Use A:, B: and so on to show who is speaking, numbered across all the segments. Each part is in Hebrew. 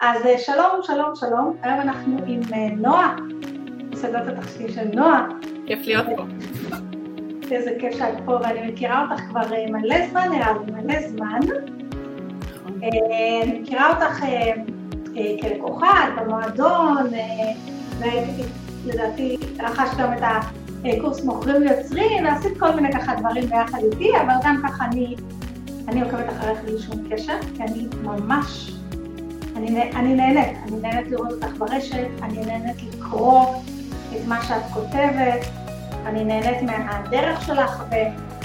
A: אז אה, שלום, שלום, שלום. היום אנחנו עם אה, נועה, מסעדת התכשיטים של נועה.
B: כיף להיות פה.
A: איזה כיף שאת פה, ואני מכירה אותך כבר אה, מלא זמן, לי, מלא זמן. נכון. אני מכירה אותך כלקוחה, במועדון, ולדעתי רכשת גם את הקורס מוכרים ויוצרים, ועשית כל מיני ככה דברים ביחד איתי, אבל גם ככה אני, אני עוקבת אחריך בלי שום קשר, כי אני ממש אני, אני נהנית, אני נהנית לראות אותך ברשת, אני נהנית לקרוא את מה שאת כותבת, אני נהנית מהדרך שלך,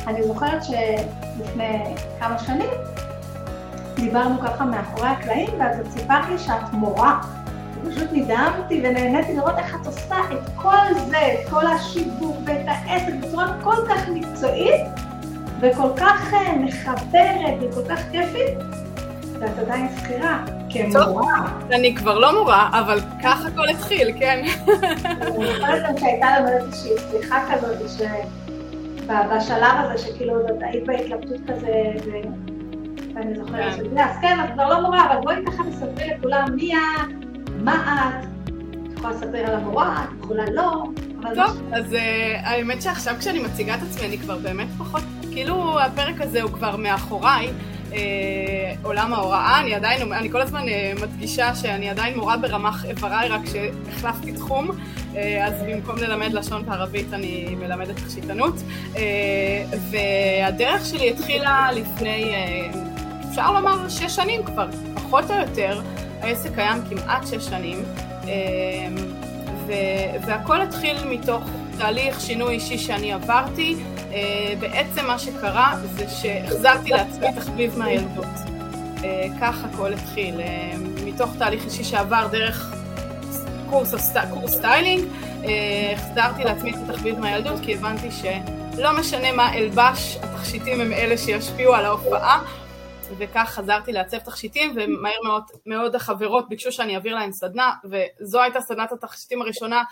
A: ואני זוכרת שלפני כמה שנים דיברנו ככה מאחורי הקלעים, ואז את סיפרת לי שאת מורה. פשוט נדהמתי ונהניתי לראות איך את עושה את כל זה, את כל השיווק ואת העסק בצורה כל כך מקצועית וכל כך אה, מחברת וכל כך כיפית, ואת עדיין שכירה. כמורה.
B: אני כבר לא מורה, אבל ככה הכל התחיל, כן.
A: אני זוכרת גם שהייתה לנו איזושהי סליחה כזאת, שבשלב הזה שכאילו היית בהתלבטות כזה, ואני זוכרת כן. שזה, אז כן, את כבר לא מורה, אבל בואי ככה תספרי לכולם מי את, מה את, את יכולה לספר על המורה, את יכולה לא.
B: טוב, אז אה, האמת שעכשיו כשאני מציגה את עצמי, אני כבר באמת פחות, כאילו הפרק הזה הוא כבר מאחוריי. אה, עולם ההוראה, אני עדיין, אני כל הזמן אה, מדגישה שאני עדיין מורה ברמ"ח איבריי, רק שהחלפתי תחום, אה, אז במקום ללמד לשון וערבית אני מלמדת תכשיטנות, אה, והדרך שלי התחילה לפני, אפשר לומר שש שנים כבר, פחות או יותר, העסק קיים כמעט שש שנים, והכל התחיל מתוך תהליך שינוי אישי שאני עברתי, אה, בעצם מה שקרה זה שהחזרתי לעצמי תחביב מהילדות. אה, ככה הכל התחיל, אה, מתוך תהליך אישי שעבר דרך קורס, קורס סטיילינג, החזרתי לעצמי את התחביב מהילדות כי הבנתי שלא משנה מה אלבש, התכשיטים הם אלה שישפיעו על ההופעה. וכך חזרתי לעצב תכשיטים, ומהר מאוד, מאוד החברות ביקשו שאני אעביר להן סדנה, וזו הייתה סדנת התכשיטים הראשונה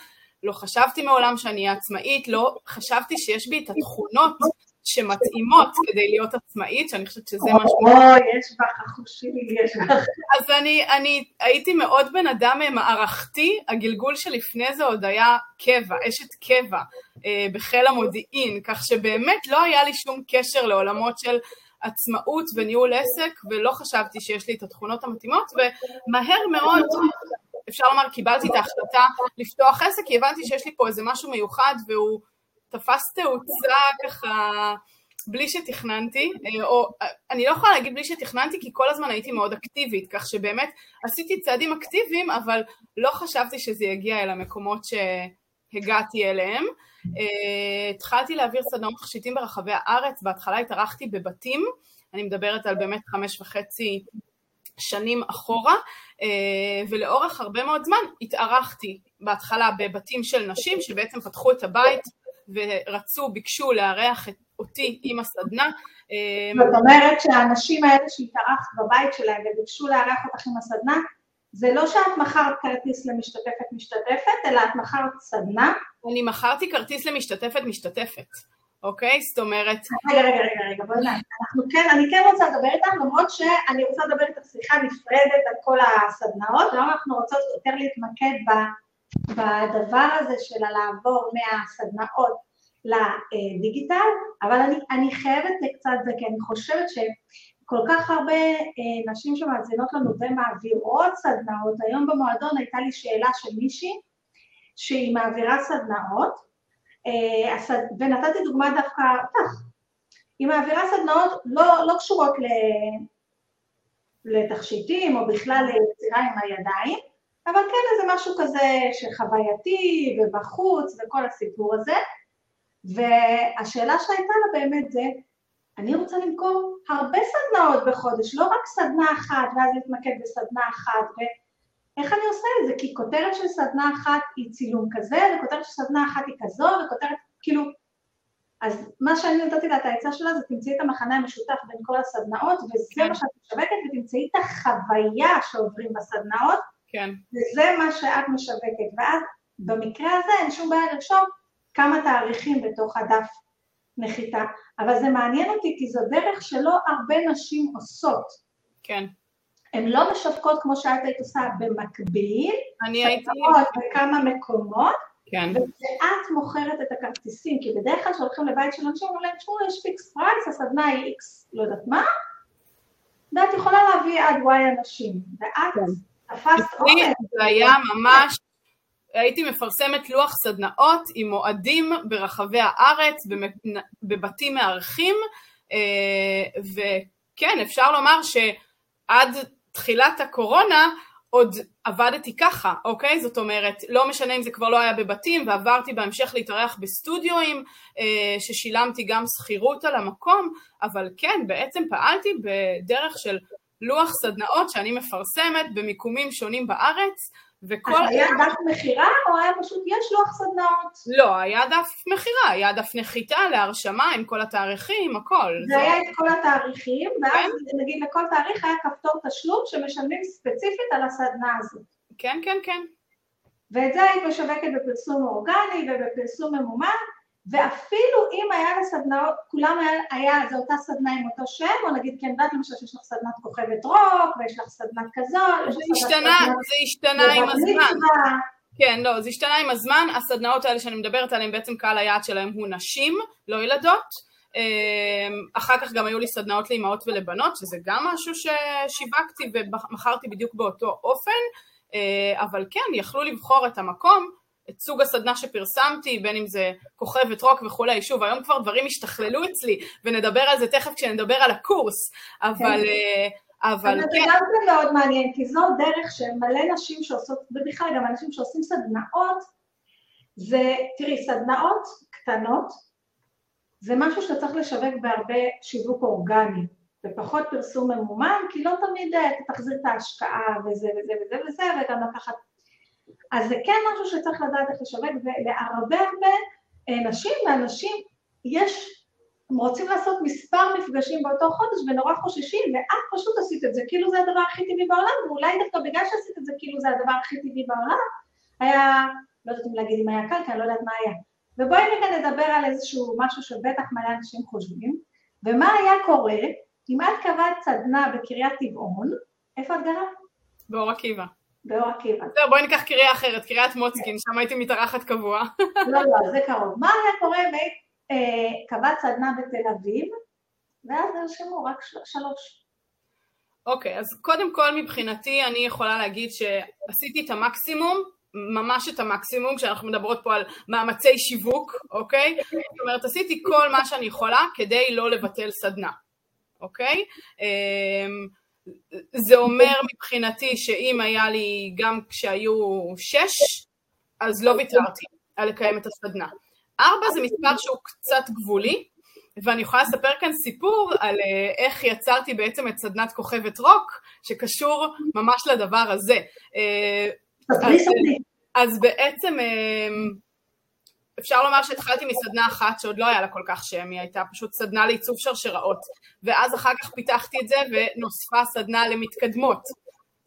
B: לא חשבתי מעולם שאני אהיה עצמאית, לא חשבתי שיש בי את התכונות שמתאימות כדי להיות עצמאית, שאני חושבת שזה
A: מה ש... אוי, יש בך אחושים, יש בך.
B: אז אני, אני הייתי מאוד בן אדם מערכתי, הגלגול שלפני זה עוד היה קבע, אשת קבע, אה, בחיל המודיעין, כך שבאמת לא היה לי שום קשר לעולמות של עצמאות וניהול עסק, ולא חשבתי שיש לי את התכונות המתאימות, ומהר מאוד אפשר לומר, קיבלתי את ההחלטה לפתוח עסק, כי הבנתי שיש לי פה איזה משהו מיוחד, והוא תפס תאוצה ככה בלי שתכננתי, או אני לא יכולה להגיד בלי שתכננתי, כי כל הזמן הייתי מאוד אקטיבית, כך שבאמת עשיתי צעדים אקטיביים, אבל לא חשבתי שזה יגיע אל המקומות שהגעתי אליהם. Uh, התחלתי להעביר סדנאות תכשיטים ברחבי הארץ, בהתחלה התארחתי בבתים, אני מדברת על באמת חמש וחצי שנים אחורה, אה, ולאורך הרבה מאוד זמן התארחתי בהתחלה בבתים של נשים שבעצם פתחו את הבית ורצו, ביקשו לארח את אותי עם הסדנה.
A: אה, זאת אומרת שהאנשים האלה שהתארחת בבית שלהם וביקשו לארח אותך עם הסדנה, זה לא שאת מכרת כרטיס למשתתפת משתתפת, אלא את מכרת סדנה?
B: אני מכרתי כרטיס למשתתפת משתתפת. אוקיי? זאת אומרת...
A: רגע, רגע, רגע, רגע, בואי נעשה. אנחנו כן, אני כן רוצה לדבר איתם, למרות שאני רוצה לדבר איתך שיחה נפרדת על כל הסדנאות, היום אנחנו רוצות יותר להתמקד בדבר הזה של לעבור מהסדנאות לדיגיטל, אבל אני, אני חייבת קצת זה, כי אני חושבת שכל כך הרבה אה, נשים שמאזינות לנו ומעבירות סדנאות, היום במועדון הייתה לי שאלה של מישהי שהיא מעבירה סדנאות, ונתתי דוגמה דווקא אותך. היא מעבירה סדנאות לא, לא קשורות לתכשיטים או בכלל ליצירה עם הידיים, אבל כן איזה משהו כזה שחווייתי ובחוץ וכל הסיפור הזה. והשאלה שהייתה לה באמת זה, אני רוצה למכור הרבה סדנאות בחודש, לא רק סדנה אחת ואז להתמקד בסדנה אחת, איך אני עושה את זה? כי כותרת של סדנה אחת היא צילום כזה, וכותרת של סדנה אחת היא כזו, וכותרת, כאילו... אז מה שאני נתתי לה את העצה שלה זה תמצאי את המחנה המשותף בין כל הסדנאות, וזה כן. מה שאת משווקת, ותמצאי את החוויה שעוברים בסדנאות,
B: כן.
A: וזה מה שאת משווקת. ואז במקרה הזה אין שום בעיה לרשום כמה תאריכים בתוך הדף נחיתה. אבל זה מעניין אותי כי זו דרך שלא הרבה נשים עושות.
B: כן.
A: הן לא משווקות כמו שאת היית עושה במקביל,
B: אני הייתי...
A: בכמה מקומות,
B: כן.
A: וכשאת מוכרת את הכרטיסים, כי בדרך כלל כשהולכים לבית של אנשים, אומרים להם, תשמעו, יש fix price, הסדנה היא איקס, לא יודעת מה, ואת יכולה להביא עד Y אנשים, ואת כן. תפסת
B: אוכל. זה היה ממש, הייתי מפרסמת לוח סדנאות עם מועדים ברחבי הארץ, בבתים מארחים, אה, וכן, אפשר לומר שעד תחילת הקורונה, עוד עבדתי ככה, אוקיי? זאת אומרת, לא משנה אם זה כבר לא היה בבתים, ועברתי בהמשך להתארח בסטודיואים, אה, ששילמתי גם שכירות על המקום, אבל כן, בעצם פעלתי בדרך של לוח סדנאות שאני מפרסמת במיקומים שונים בארץ,
A: וכל... היה דף מכירה או היה פשוט יש לוח סדנאות?
B: לא, היה דף מכירה, היה דף נחיתה להרשמה עם כל התאריכים, הכל.
A: זה היה את כל התאריכים, ואז כן? נגיד לכל תאריך היה כפתור תשלום שמשלמים ספציפית על הסדנה הזאת.
B: כן, כן, כן.
A: ואת זה היית משווקת בפרסום אורגני ובפרסום ממומן, ואפילו אם היה לסדנאות, כולם היה, היה, זו אותה סדנה עם אותו שם, או נגיד כן, יודעת למשל שיש לך סדנת כוכבת רוק, ויש לך סדנת כזאת,
B: זה השתנה, זה השתנה עם הזמן. כן, לא, זה השתנה עם הזמן, הסדנאות האלה שאני מדברת עליהן, בעצם קהל היעד שלהם הוא נשים, לא ילדות. אמ, אחר כך גם היו לי סדנאות לאימהות ולבנות, שזה גם משהו ששיווקתי ומכרתי בדיוק באותו אופן, אה, אבל כן, יכלו לבחור את המקום. את סוג הסדנה שפרסמתי, בין אם זה כוכבת רוק וכולי, שוב, היום כבר דברים השתכללו אצלי, ונדבר על זה תכף כשנדבר על הקורס, אבל... כן. אה, אבל
A: כן. זה גם כן מאוד מעניין, כי זו דרך שמלא נשים שעושות, ובכלל גם אנשים שעושים סדנאות, זה, תראי, סדנאות קטנות, זה משהו שאתה צריך לשווק בהרבה שיווק אורגני, ופחות פרסום ממומן, כי לא תמיד אה, תחזיר את ההשקעה וזה וזה וזה וזה, וגם לקחת אז זה כן משהו שצריך לדעת איך לשווק, ולהרבה הרבה אה, נשים ואנשים יש, הם רוצים לעשות מספר מפגשים באותו חודש ונורא חוששים, ואת פשוט עשית את זה כאילו זה הדבר הכי טבעי בעולם, ואולי דווקא בגלל שעשית את זה כאילו זה הדבר הכי טבעי בעולם, היה, לא יודעת אם להגיד אם היה קל, כי אני לא יודעת מה היה. ובואי רגע נדבר על איזשהו משהו שבטח מלא אנשים חושבים, ומה היה קורה אם את קבעת סדנה בקריית טבעון, איפה את גרה?
B: באור עקיבא.
A: באור עקיבא.
B: זהו, בואי ניקח קריאה אחרת, קריית מוצקין, שם הייתי מתארחת קבוע.
A: לא, לא, זה קרוב. מה היה קורה אם היית אה, קבעת סדנה בתל אביב, ואז נרשמו רק שלוש.
B: אוקיי, אז קודם כל מבחינתי אני יכולה להגיד שעשיתי את המקסימום, ממש את המקסימום, כשאנחנו מדברות פה על מאמצי שיווק, אוקיי? זאת אומרת, עשיתי כל מה שאני יכולה כדי לא לבטל סדנה, אוקיי? זה אומר מבחינתי שאם היה לי גם כשהיו שש, אז לא ויתרתי על לקיים את הסדנה. ארבע זה מספר שהוא קצת גבולי, ואני יכולה לספר כאן סיפור על אה, איך יצרתי בעצם את סדנת כוכבת רוק, שקשור ממש לדבר הזה. אה, אז, אז בעצם אה, אפשר לומר שהתחלתי מסדנה אחת שעוד לא היה לה כל כך שם, היא הייתה פשוט סדנה לעיצוב שרשראות, ואז אחר כך פיתחתי את זה ונוספה סדנה למתקדמות,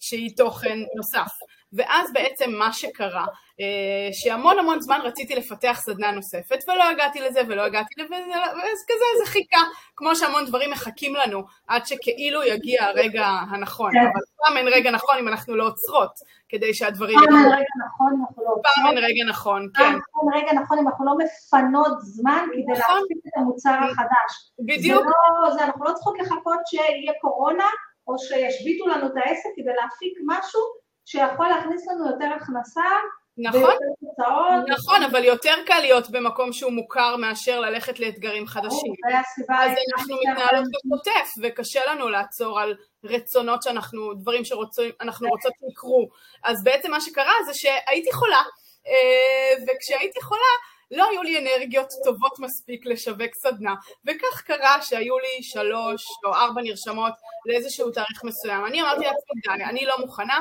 B: שהיא תוכן נוסף. ואז בעצם מה שקרה, אה, שהמון המון זמן רציתי לפתח סדנה נוספת, ולא הגעתי לזה ולא הגעתי לזה, וכזה זה חיכה, כמו שהמון דברים מחכים לנו, עד שכאילו יגיע הרגע הנכון, כן. אבל פעם אין רגע נכון אם אנחנו לא עוצרות, כדי שהדברים...
A: פעם אין רגע נכון אם אנחנו לא עוצרות.
B: פעם אין רגע נכון, כן.
A: פעם אין רגע נכון אם אנחנו לא מפנות זמן כדי נכון. להפיק את המוצר החדש.
B: בדיוק.
A: לא, אנחנו לא צריכות לחכות שיהיה קורונה, או שישביתו לנו את העסק כדי להפיק משהו שיכול להכניס לנו יותר הכנסה
B: נכון, נכון, אבל יותר קל להיות במקום שהוא מוכר מאשר ללכת לאתגרים חדשים. אז אנחנו מתנהלות בשוטף, וקשה לנו לעצור על רצונות שאנחנו, דברים שאנחנו רוצות שיקרו. אז בעצם מה שקרה זה שהייתי חולה, אה, וכשהייתי חולה, לא היו לי אנרגיות טובות מספיק לשווק סדנה, וכך קרה שהיו לי שלוש או ארבע נרשמות לאיזשהו תאריך מסוים. אני אמרתי לעצמי, אני לא מוכנה,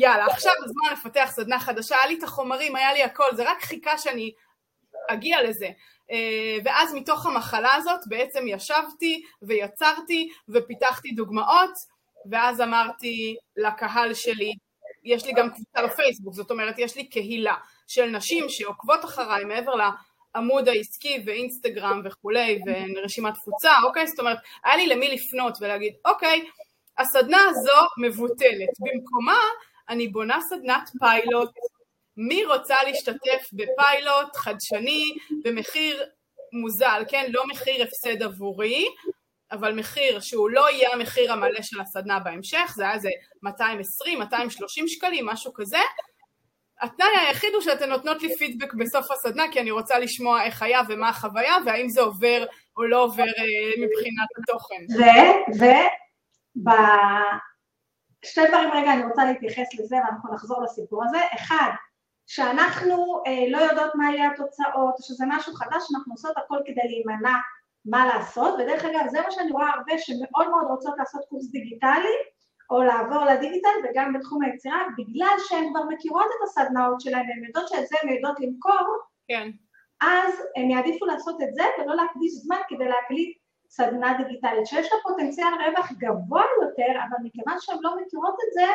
B: יאללה, עכשיו הזמן לפתח סדנה חדשה, היה לי את החומרים, היה לי הכל, זה רק חיכה שאני אגיע לזה. אה, ואז מתוך המחלה הזאת בעצם ישבתי ויצרתי ופיתחתי דוגמאות, ואז אמרתי לקהל שלי, יש לי גם קבוצה בפייסבוק, זאת אומרת יש לי קהילה של נשים שעוקבות אחריי מעבר לעמוד העסקי ואינסטגרם וכולי ורשימת תפוצה, אוקיי? זאת אומרת, היה לי למי לפנות ולהגיד, אוקיי, הסדנה הזו מבוטלת. במקומה אני בונה סדנת פיילוט. מי רוצה להשתתף בפיילוט חדשני במחיר מוזל, כן? לא מחיר הפסד עבורי, אבל מחיר שהוא לא יהיה המחיר המלא של הסדנה בהמשך, זה היה איזה 220, 230 שקלים, משהו כזה. התנאי היחיד הוא שאתן נותנות לי פידבק בסוף הסדנה, כי אני רוצה לשמוע איך היה ומה החוויה, והאם זה עובר או לא עובר אה, מבחינת התוכן.
A: ו... ו... ב... שתי דברים רגע אני רוצה להתייחס לזה ואנחנו נחזור לסיפור הזה. אחד, שאנחנו אה, לא יודעות מה יהיה התוצאות, שזה משהו חדש, אנחנו עושות הכל כדי להימנע מה לעשות, ודרך אגב זה מה שאני רואה הרבה שמאוד מאוד רוצות לעשות קורס דיגיטלי או לעבור לדיגיטל וגם בתחום היצירה, בגלל שהן כבר מכירות את הסדנאות שלהן והן יודעות שאת זה הן יודעות למכור,
B: כן.
A: אז הם יעדיפו לעשות את זה ולא להקדיש זמן כדי להקליט סדנה דיגיטלית, שיש לה פוטנציאל רווח גבוה יותר, אבל מכיוון שהן לא מכירות את זה,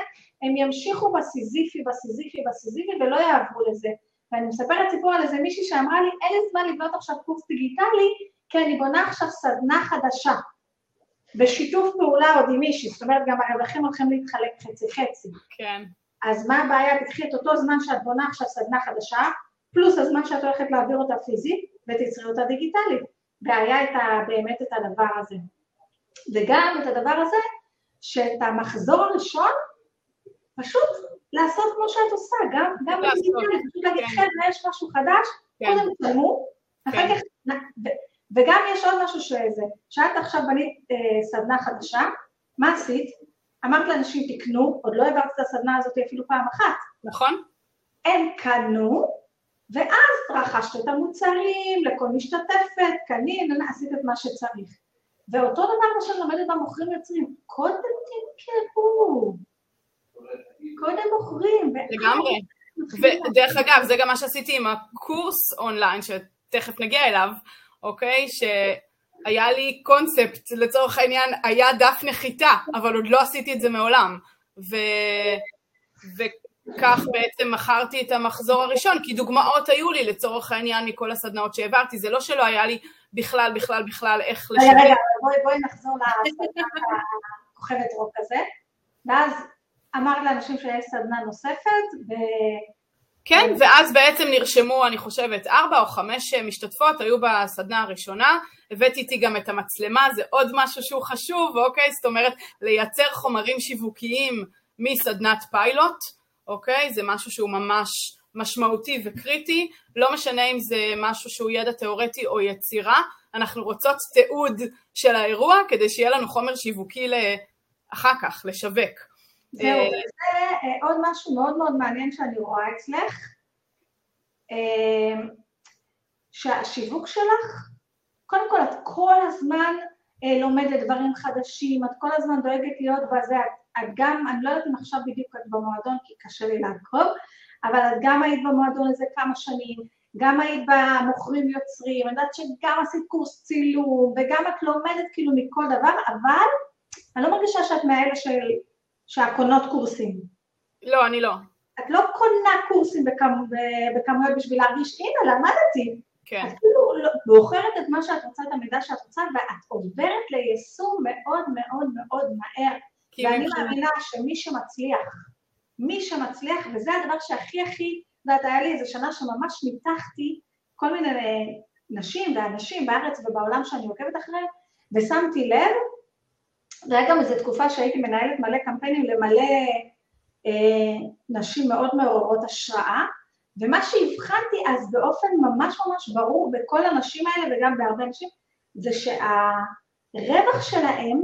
A: הם ימשיכו בסיזיפי, בסיזיפי, בסיזיפי ולא יעברו לזה. ואני מספרת סיפור על איזה מישהי שאמרה לי, אין לי זמן לבנות עכשיו קורס דיגיטלי, כי אני בונה עכשיו סדנה חדשה. בשיתוף פעולה עוד עם מישהי, זאת אומרת גם הרווחים הולכים להתחלק חצי חצי.
B: כן.
A: אז מה הבעיה? תקחי את אותו זמן שאת בונה עכשיו סדנה חדשה, פלוס הזמן שאת הולכת להעביר אותה פיזית, ותצרי אותה דיגיטלית. והיה את ה, באמת את הדבר הזה. וגם את הדבר הזה, שאת המחזור הראשון, פשוט לעשות כמו שאת עושה, גם, גם בדיגיטלי, פשוט להגיד, כן. חבר'ה, יש משהו חדש, כן. קודם תלמו, אחר כן. כך, וגם יש עוד משהו שזה, שאת עכשיו בנית אה, סדנה חדשה, מה עשית? אמרת לאנשים תקנו, עוד לא העברת את הסדנה הזאת אפילו פעם אחת.
B: נכון.
A: הם קנו, ואז רכשת את המוצרים לכל משתתפת, קנין, עשית את מה שצריך. ואותו דבר מה שאני לומדת במוכרים יוצרים, קודם תמכרו, קודם מוכרים.
B: לגמרי. ודרך אגב, זה גם מה שעשיתי עם הקורס אונליין, שתכף נגיע אליו, אוקיי? שהיה לי קונספט, לצורך העניין, היה דף נחיתה, אבל עוד לא עשיתי את זה מעולם. ו... כך בעצם מכרתי את המחזור הראשון, כי דוגמאות היו לי לצורך העניין מכל הסדנאות שהעברתי, זה לא שלא היה לי בכלל, בכלל, בכלל איך
A: לשבת. רגע, רגע, בואי, בואי נחזור לסדנה הכוכבת רוק הזה, ואז אמרת לאנשים שיש סדנה נוספת, ו...
B: כן, ואז בעצם נרשמו, אני חושבת, ארבע או חמש משתתפות, היו בסדנה הראשונה, הבאתי איתי גם את המצלמה, זה עוד משהו שהוא חשוב, אוקיי? זאת אומרת, לייצר חומרים שיווקיים מסדנת פיילוט, אוקיי? זה משהו שהוא ממש משמעותי וקריטי, לא משנה אם זה משהו שהוא ידע תיאורטי או יצירה, אנחנו רוצות תיעוד של האירוע כדי שיהיה לנו חומר שיווקי אחר כך, לשווק.
A: זהו, אה, וזה אה, עוד משהו מאוד מאוד מעניין שאני רואה אצלך, אה, שהשיווק שלך, קודם כל את כל הזמן לומדת דברים חדשים, את כל הזמן דואגת להיות בזה, את גם, אני לא יודעת אם עכשיו בדיוק את במועדון כי קשה לי לעקוב, אבל את גם היית במועדון הזה כמה שנים, גם היית במוכרים יוצרים, אני יודעת שגם עשית קורס צילום, וגם את לומדת כאילו מכל דבר, אבל אני לא מרגישה שאת מאלה של... שהקונות קורסים.
B: לא, אני לא.
A: את לא קונה קורסים בכמ... בכמויות בשביל להרגיש, הנה, למדתי.
B: כן.
A: את כאילו לא, בוחרת את מה שאת רוצה, את המידע שאת רוצה, ואת עוברת ליישום מאוד מאוד מאוד מהר. ואני מאמינה שמי שמצליח, מי שמצליח, וזה הדבר שהכי הכי, את יודעת, היה לי איזה שנה שממש ניתחתי כל מיני נשים ואנשים בארץ ובעולם שאני עוקבת אחריהם, ושמתי לב, זה היה גם איזו תקופה שהייתי מנהלת מלא קמפיינים למלא אה, נשים מאוד מעוררות השראה, ומה שהבחנתי אז באופן ממש ממש ברור בכל הנשים האלה וגם בהרבה נשים, זה שהרווח שלהם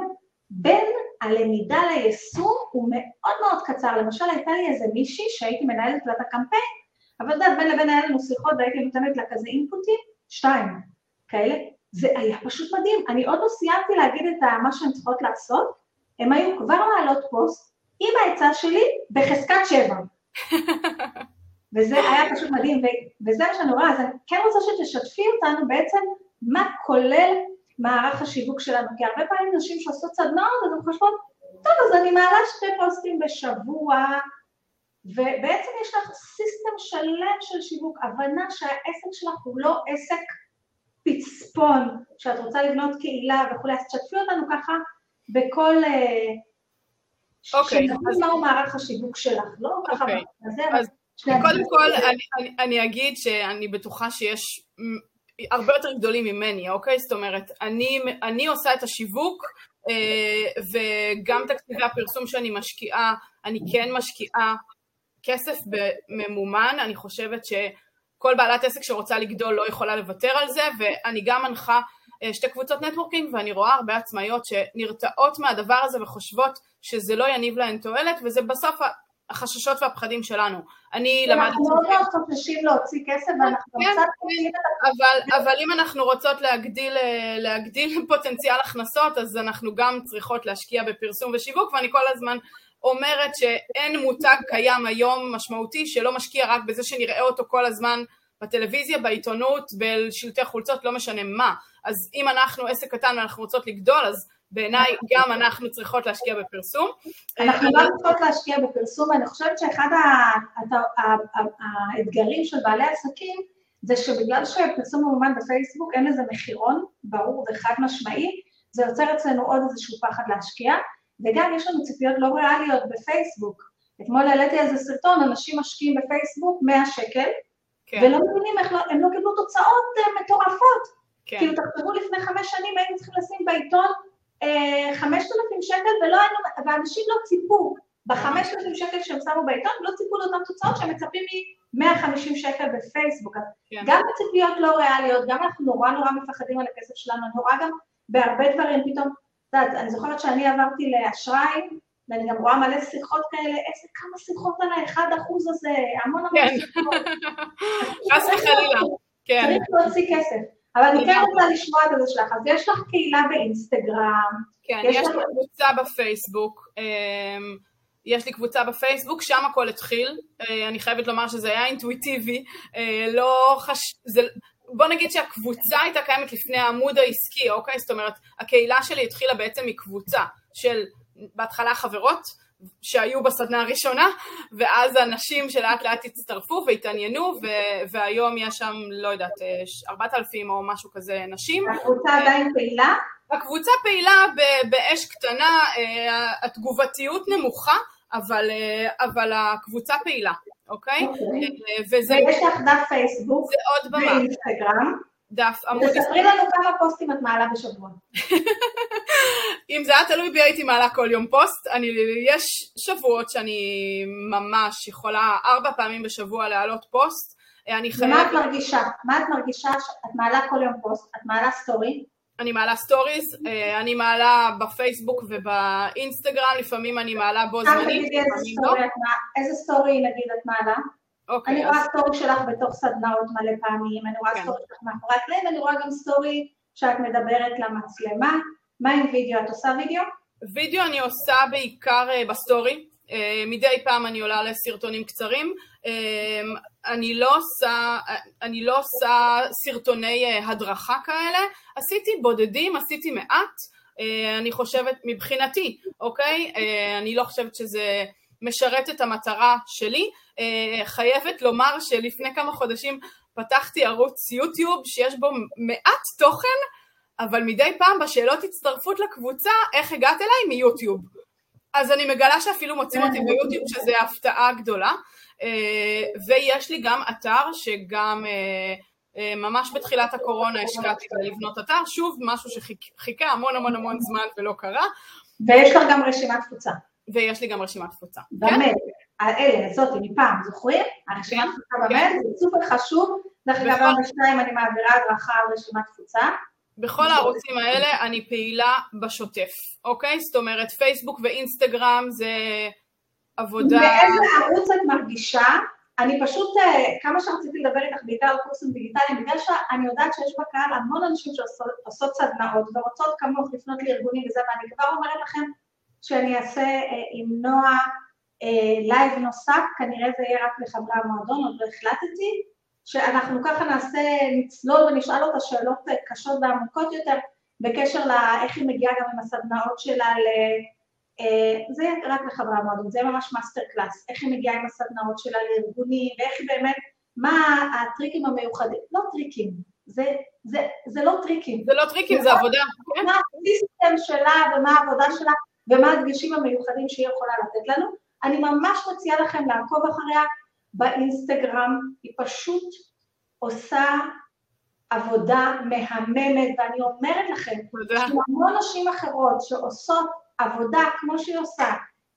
A: בין הלמידה ליישום הוא מאוד מאוד קצר. למשל, הייתה לי איזה מישהי שהייתי מנהלת לה את הקמפיין, אבל יודעת, בין לבין היה לנו שיחות והייתי נותנת לה כזה אינפוטים, שתיים כאלה. זה היה פשוט מדהים. אני עוד לא סיימתי להגיד את מה שהן צריכות לעשות, הן היו כבר מעלות פוסט עם העצה שלי בחזקת שבע. וזה היה פשוט מדהים, וזה מה שאני רואה, אז אני כן רוצה שתשתפי אותנו בעצם מה כולל מערך השיווק שלנו, כי הרבה פעמים נשים שעושות סדנאות, אז הן חושבות, טוב, אז אני מעלה שתי פוסטים בשבוע, ובעצם יש לך סיסטם שלם של שיווק, הבנה שהעסק שלך הוא לא עסק פצפון, שאת רוצה לבנות קהילה וכולי, אז תשתפי אותנו ככה בכל, אה,
B: אוקיי.
A: שנבין מהו מערך השיווק שלך, לא ככה
B: אוקיי.
A: בזה,
B: אז קודם. כל, אני, אני, אני אגיד שאני בטוחה שיש הרבה יותר גדולים ממני, אוקיי? זאת אומרת, אני, אני עושה את השיווק, אה, וגם תקציבי הפרסום שאני משקיעה, אני כן משקיעה כסף בממומן, אני חושבת שכל בעלת עסק שרוצה לגדול לא יכולה לוותר על זה, ואני גם מנחה אה, שתי קבוצות נטוורקינג, ואני רואה הרבה עצמאיות שנרתעות מהדבר הזה וחושבות שזה לא יניב להן תועלת, וזה בסוף החששות והפחדים שלנו. אני למדתי...
A: אנחנו מאוד מאוד חוששים להוציא כסף, ואנחנו גם
B: כן,
A: קצת את
B: אבל, אבל אם אנחנו רוצות להגדיל, אה, להגדיל פוטנציאל הכנסות, אז אנחנו גם צריכות להשקיע בפרסום ושיווק, ואני כל הזמן אומרת שאין מותג קיים היום משמעותי שלא משקיע רק בזה שנראה אותו כל הזמן בטלוויזיה, בעיתונות, בשלטי חולצות, לא משנה מה. אז אם אנחנו עסק קטן ואנחנו רוצות לגדול, אז בעיניי גם אנחנו צריכות להשקיע בפרסום.
A: אנחנו לא צריכות להשקיע בפרסום, ואני חושבת שאחד האתגרים של בעלי עסקים זה שבגלל שפרסום ממומן בפייסבוק אין לזה מחירון ברור וחד משמעי, זה יוצר אצלנו עוד איזשהו פחד להשקיע, וגם יש לנו ציפיות לא ריאליות בפייסבוק. אתמול העליתי איזה סרטון, אנשים משקיעים בפייסבוק 100 שקל,
B: כן,
A: ולא מבינים איך לא, הם לא קיבלו תוצאות אה, מטורפות.
B: כן,
A: כאילו, תחשבו לפני חמש שנים היינו צריכים לשים בעיתון אה, חמשת אלפים שקל, ולא ואנשים לא ציפו, בחמשת אלפים שקל שהם שמו בעיתון, לא ציפו לאותן תוצאות שהם מצפים מ-150 שקל בפייסבוק. אז
B: כן.
A: גם בציפיות לא ריאליות, גם אנחנו נורא נורא מפחדים על הכסף שלנו, אני רואה גם בהרבה דברים, פתאום, את יודעת, אני זוכרת שאני עברתי לאשראי, ואני גם רואה מלא שיחות כאלה, איזה כמה שיחות על האחד אחוז הזה, המון המון
B: כן.
A: שיחות.
B: חס וחלילה, כן.
A: צריך להוציא כסף. אבל אני כן. רוצה לשמוע את זה שלך. אז יש לך קהילה באינסטגרם,
B: כן,
A: יש
B: יש לי
A: לך-
B: קבוצה בפייסבוק, אמ, יש לי קבוצה בפייסבוק, שם הכל התחיל, אה, אני חייבת לומר שזה היה אינטואיטיבי, אה, לא חש... זה... בוא נגיד שהקבוצה הייתה קיימת לפני העמוד העסקי, אוקיי? זאת אומרת, הקהילה שלי התחילה בעצם מקבוצה של בהתחלה חברות, שהיו בסדנה הראשונה, ואז אנשים שלאט לאט הצטרפו והתעניינו, ו- והיום יש שם, לא יודעת, אה, 4,000 או משהו כזה נשים.
A: הקבוצה עדיין פעילה,
B: הקבוצה פעילה ב- באש קטנה, אה, התגובתיות נמוכה, אבל, אה, אבל הקבוצה פעילה, אוקיי?
A: אוקיי.
B: אה, וזה
A: ויש לך דף פייסבוק ואינסטגרם.
B: דף עמוד,
A: תספרי לנו כמה פוסטים את מעלה בשבוע.
B: אם זה היה תלוי בי הייתי מעלה כל יום פוסט, אני, יש שבועות שאני ממש יכולה ארבע פעמים בשבוע להעלות פוסט, אה, אני
A: ומה את
B: חייבת,
A: מרגישה? מה את מרגישה שאת מעלה כל יום פוסט? את מעלה story?
B: אני מעלה stories, אה, אני מעלה בפייסבוק ובאינסטגרם, לפעמים אני מעלה בו זמנית, לפעמים לא.
A: את איזה סטורי נגיד את מעלה?
B: אוקיי,
A: אני
B: אז
A: רואה סטורי שלך בתוך סדנאות מלא פעמים, אני רואה
B: כן.
A: סטורי שלך מאחורי הקלעים, אני רואה גם סטורי שאת מדברת למצלמה. מה עם וידאו? את עושה וידאו?
B: וידאו אני עושה בעיקר אה, בסטורי, אה, מדי פעם אני עולה לסרטונים קצרים. אה, אני לא עושה, אני לא עושה סרטוני אה, הדרכה כאלה, עשיתי בודדים, עשיתי מעט, אה, אני חושבת, מבחינתי, אוקיי? אה, אני לא חושבת שזה משרת את המטרה שלי. אה, חייבת לומר שלפני כמה חודשים פתחתי ערוץ יוטיוב שיש בו מעט תוכן, אבל מדי פעם בשאלות הצטרפות לקבוצה, איך הגעת אליי? מיוטיוב. אז אני מגלה שאפילו מוצאים אותי ביוטיוב, שזה הפתעה גדולה. אה, ויש לי גם אתר שגם אה, ממש בתחילת הקורונה השקעתי בלבנות אתר, שוב, משהו שחיכה המון המון המון זמן ולא קרה,
A: ויש לך גם רשימת תפוצה.
B: ויש לי גם רשימת תפוצה. כן?
A: האלה, זאתי מפעם, זוכרים? הרשימת תפוצה במייל, זה סופר חשוב. דרך אגב, היום בשתיים אני מעבירה הדרכה על רשימת תפוצה.
B: בכל הערוצים האלה אני פעילה בשוטף, אוקיי? זאת אומרת, פייסבוק ואינסטגרם זה עבודה...
A: באיזה ערוץ את מרגישה? אני פשוט, אה, כמה שרציתי לדבר איתך בעיקר על קורסים דיגיטליים, בגלל שאני יודעת שיש בקהל המון אנשים שעושות סדנאות ורוצות כמוך לפנות לארגונים וזה, ואני כבר אומרת לכם שאני אעשה אה, עם נועה לייב נוסף, כנראה זה יהיה רק לחברי המועדון, עוד לא החלטתי, שאנחנו ככה נעשה, נצלול ונשאל אותה שאלות קשות ועמוקות יותר בקשר לאיך היא מגיעה גם עם הסדנאות שלה ל... אה, זה יהיה רק לחברי המועדון, זה ממש מאסטר קלאס, איך היא מגיעה עם הסדנאות שלה לארגונים, ואיך היא באמת, מה הטריקים המיוחדים, לא טריקים, זה, זה, זה לא טריקים,
B: זה לא טריקים, זה עבודה. כן?
A: מה ה system שלה ומה העבודה שלה, ומה הדגשים המיוחדים שהיא יכולה לתת לנו. אני ממש מציעה לכם לעקוב אחריה באינסטגרם, היא פשוט עושה עבודה מהממת, ואני אומרת לכם, יש המון נשים אחרות שעושות עבודה כמו שהיא עושה,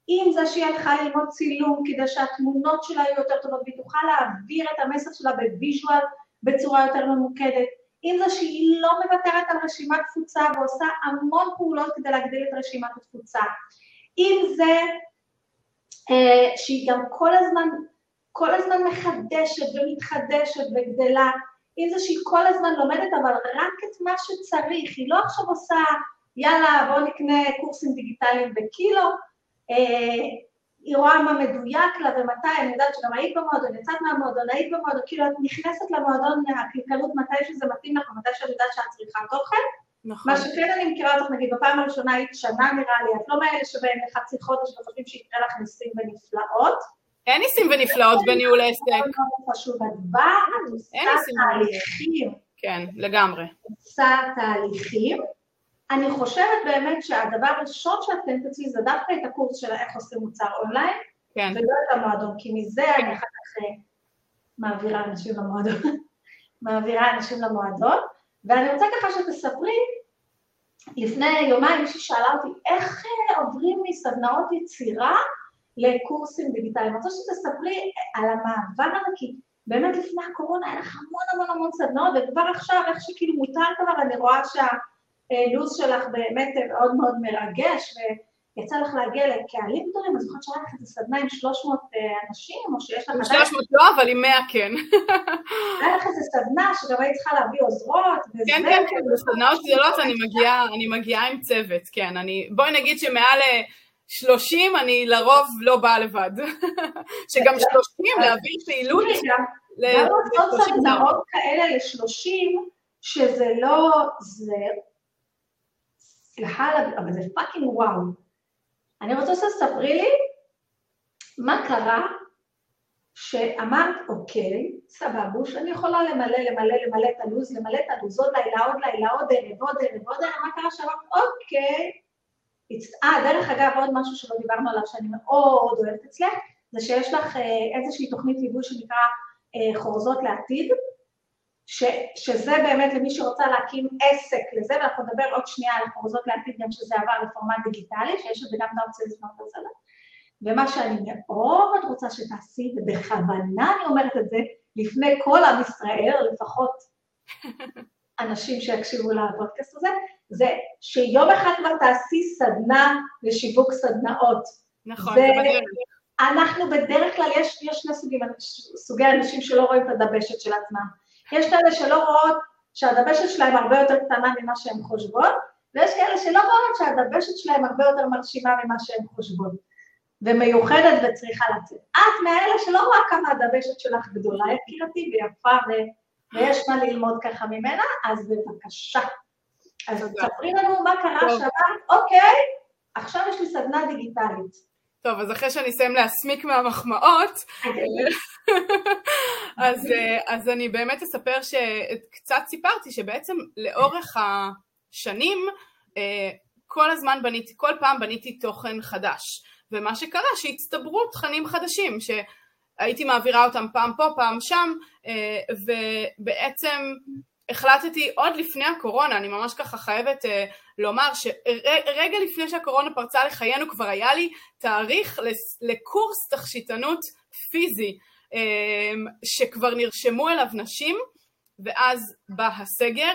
A: עם זה שהיא הלכה ללמוד צילום כדי שהתמונות שלה יהיו יותר טובות והיא תוכל להעביר את המסר שלה ב visual בצורה יותר ממוקדת, עם זה שהיא לא מוותרת על רשימת תפוצה ועושה המון פעולות כדי להגדיל את רשימת התפוצה, עם זה שהיא גם כל הזמן, כל הזמן מחדשת ומתחדשת וגדלה, עם זה שהיא כל הזמן לומדת אבל רק את מה שצריך, היא לא עכשיו עושה יאללה בואו נקנה קורסים דיגיטליים בקילו, אה, היא רואה מה מדויק לה ומתי, אני יודעת שגם היית במועדון, יצאת מהמועדון, היית במועדון, כאילו את נכנסת למועדון מהקלקלות מתי שזה מתאים לך ומתי שאת יודעת שאת צריכה תוכן. נכון. מה שכן אני מכירה אותך, נגיד, בפעם הראשונה היית שנה נראה לי, את לא מאלה שבהם לחצי חודש וחושבים שיקרה לך ניסים ונפלאות.
B: אין ניסים ונפלאות בניהול עסק.
A: את עושה תהליכים.
B: כן, לגמרי.
A: עושה תהליכים. אני חושבת באמת שהדבר הראשון שאתם תציעי זה דווקא את הקורס של איך עושים מוצר אונליין, כן. ולא את המועדון, כי מזה אני אחר כך אה, מעבירה אנשים למועדון, מעבירה אנשים למועדון, ואני רוצה ככה שתספרי, לפני יומיים מישהי שאלה אותי, איך אה, עוברים מסדנאות יצירה לקורסים דיגיטליים? אני רוצה שתספרי על המעבר כי באמת לפני הקורונה היה לך המון המון המון סדנאות, וכבר עכשיו, איך שכאילו מותר כבר, אני רואה שה... הלו"ז שלך באמת מאוד מאוד מרגש, ויצא לך להגיע לקהלים גדולים, אני זוכרת שהיה לך איזה סדנה עם 300 אה, אנשים, או שיש לך... עם
B: 300 לא, אבל עם 100 כן.
A: היה לך איזה סדנה שגם היית צריכה להביא עוזרות,
B: וזה... כן, כן, כן, בסדנאות גדולות אני מגיעה עם צוות, כן. אני, בואי נגיד שמעל... 30 אני לרוב לא באה לבד. שגם 30 להעביר פעילות...
A: גם לעשות סדנאות כאלה ל-30, שזה לא... זה סליחה, אבל זה פאקינג וואו. אני רוצה שתספרי לי מה קרה שאמרת, אוקיי, סבבוש, אני יכולה למלא, למלא, למלא את הלו"ז, למלא את הלו"ז עוד לילה, עוד לילה, עוד ערב, עוד ערב, עוד ערב, מה קרה שאמרת, אוקיי. אה, דרך אגב, עוד משהו שלא דיברנו עליו שאני מאוד אוהבת אצלך, זה שיש לך אה, איזושהי תוכנית ליווי שנקרא אה, חורזות לעתיד, ש, שזה באמת למי שרוצה להקים עסק לזה, ואנחנו נדבר עוד שנייה על החורזות לעתיד גם שזה עבר לפורמט דיגיטלי, שיש לזה גם את האופציה לפנות על ומה שאני מאוד רוצה שתעשי, ובכוונה אני אומרת את זה לפני כל עם ישראל, לפחות אנשים שיקשיבו לפודקאסט הזה, זה שיום אחד כבר תעשי סדנה לשיווק סדנאות.
B: נכון, זה בדרך.
A: אנחנו בדרך כלל, יש, יש שני סוגים, סוגי אנשים שלא רואים את הדבשת של עצמם. יש כאלה שלא רואות שהדבשת שלהם הרבה יותר קטנה ממה שהן חושבות, ויש כאלה שלא רואות שהדבשת שלהם הרבה יותר מרשימה ממה שהן חושבות, ומיוחדת וצריכה לצאת. את מאלה שלא רואה כמה הדבשת שלך גדולה, יקירתי ויפה, ו... ויש מה ללמוד ככה ממנה, אז בבקשה. אז תספרי לנו מה קרה שאמרת, אוקיי, עכשיו יש לי סדנה דיגיטלית.
B: טוב, אז אחרי שאני אסיים להסמיק מהמחמאות, אז, אז אני באמת אספר שקצת סיפרתי שבעצם לאורך השנים כל הזמן בניתי, כל פעם בניתי תוכן חדש. ומה שקרה שהצטברו תכנים חדשים שהייתי מעבירה אותם פעם פה, פעם שם, ובעצם החלטתי עוד לפני הקורונה, אני ממש ככה חייבת uh, לומר שרגע לפני שהקורונה פרצה לחיינו כבר היה לי תאריך לקורס תכשיטנות פיזי um, שכבר נרשמו אליו נשים ואז בא הסגר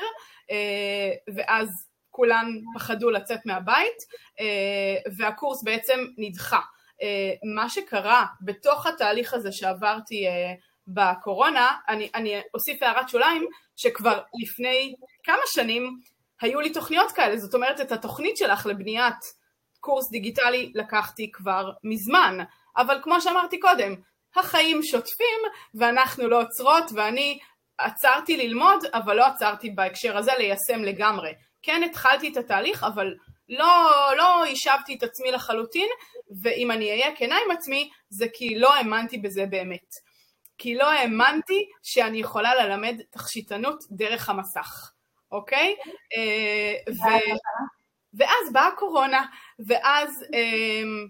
B: uh, ואז כולן פחדו לצאת מהבית uh, והקורס בעצם נדחה. Uh, מה שקרה בתוך התהליך הזה שעברתי uh, בקורונה, אני, אני אוסיף הערת שוליים, שכבר לפני כמה שנים היו לי תוכניות כאלה, זאת אומרת את התוכנית שלך לבניית קורס דיגיטלי לקחתי כבר מזמן, אבל כמו שאמרתי קודם, החיים שוטפים ואנחנו לא עוצרות ואני עצרתי ללמוד אבל לא עצרתי בהקשר הזה ליישם לגמרי. כן התחלתי את התהליך אבל לא, לא השבתי את עצמי לחלוטין ואם אני אהיה כנה עם עצמי זה כי לא האמנתי בזה באמת. כי לא האמנתי שאני יכולה ללמד תכשיטנות דרך המסך, אוקיי? אה, ו... ואז באה הקורונה, ואז אמ,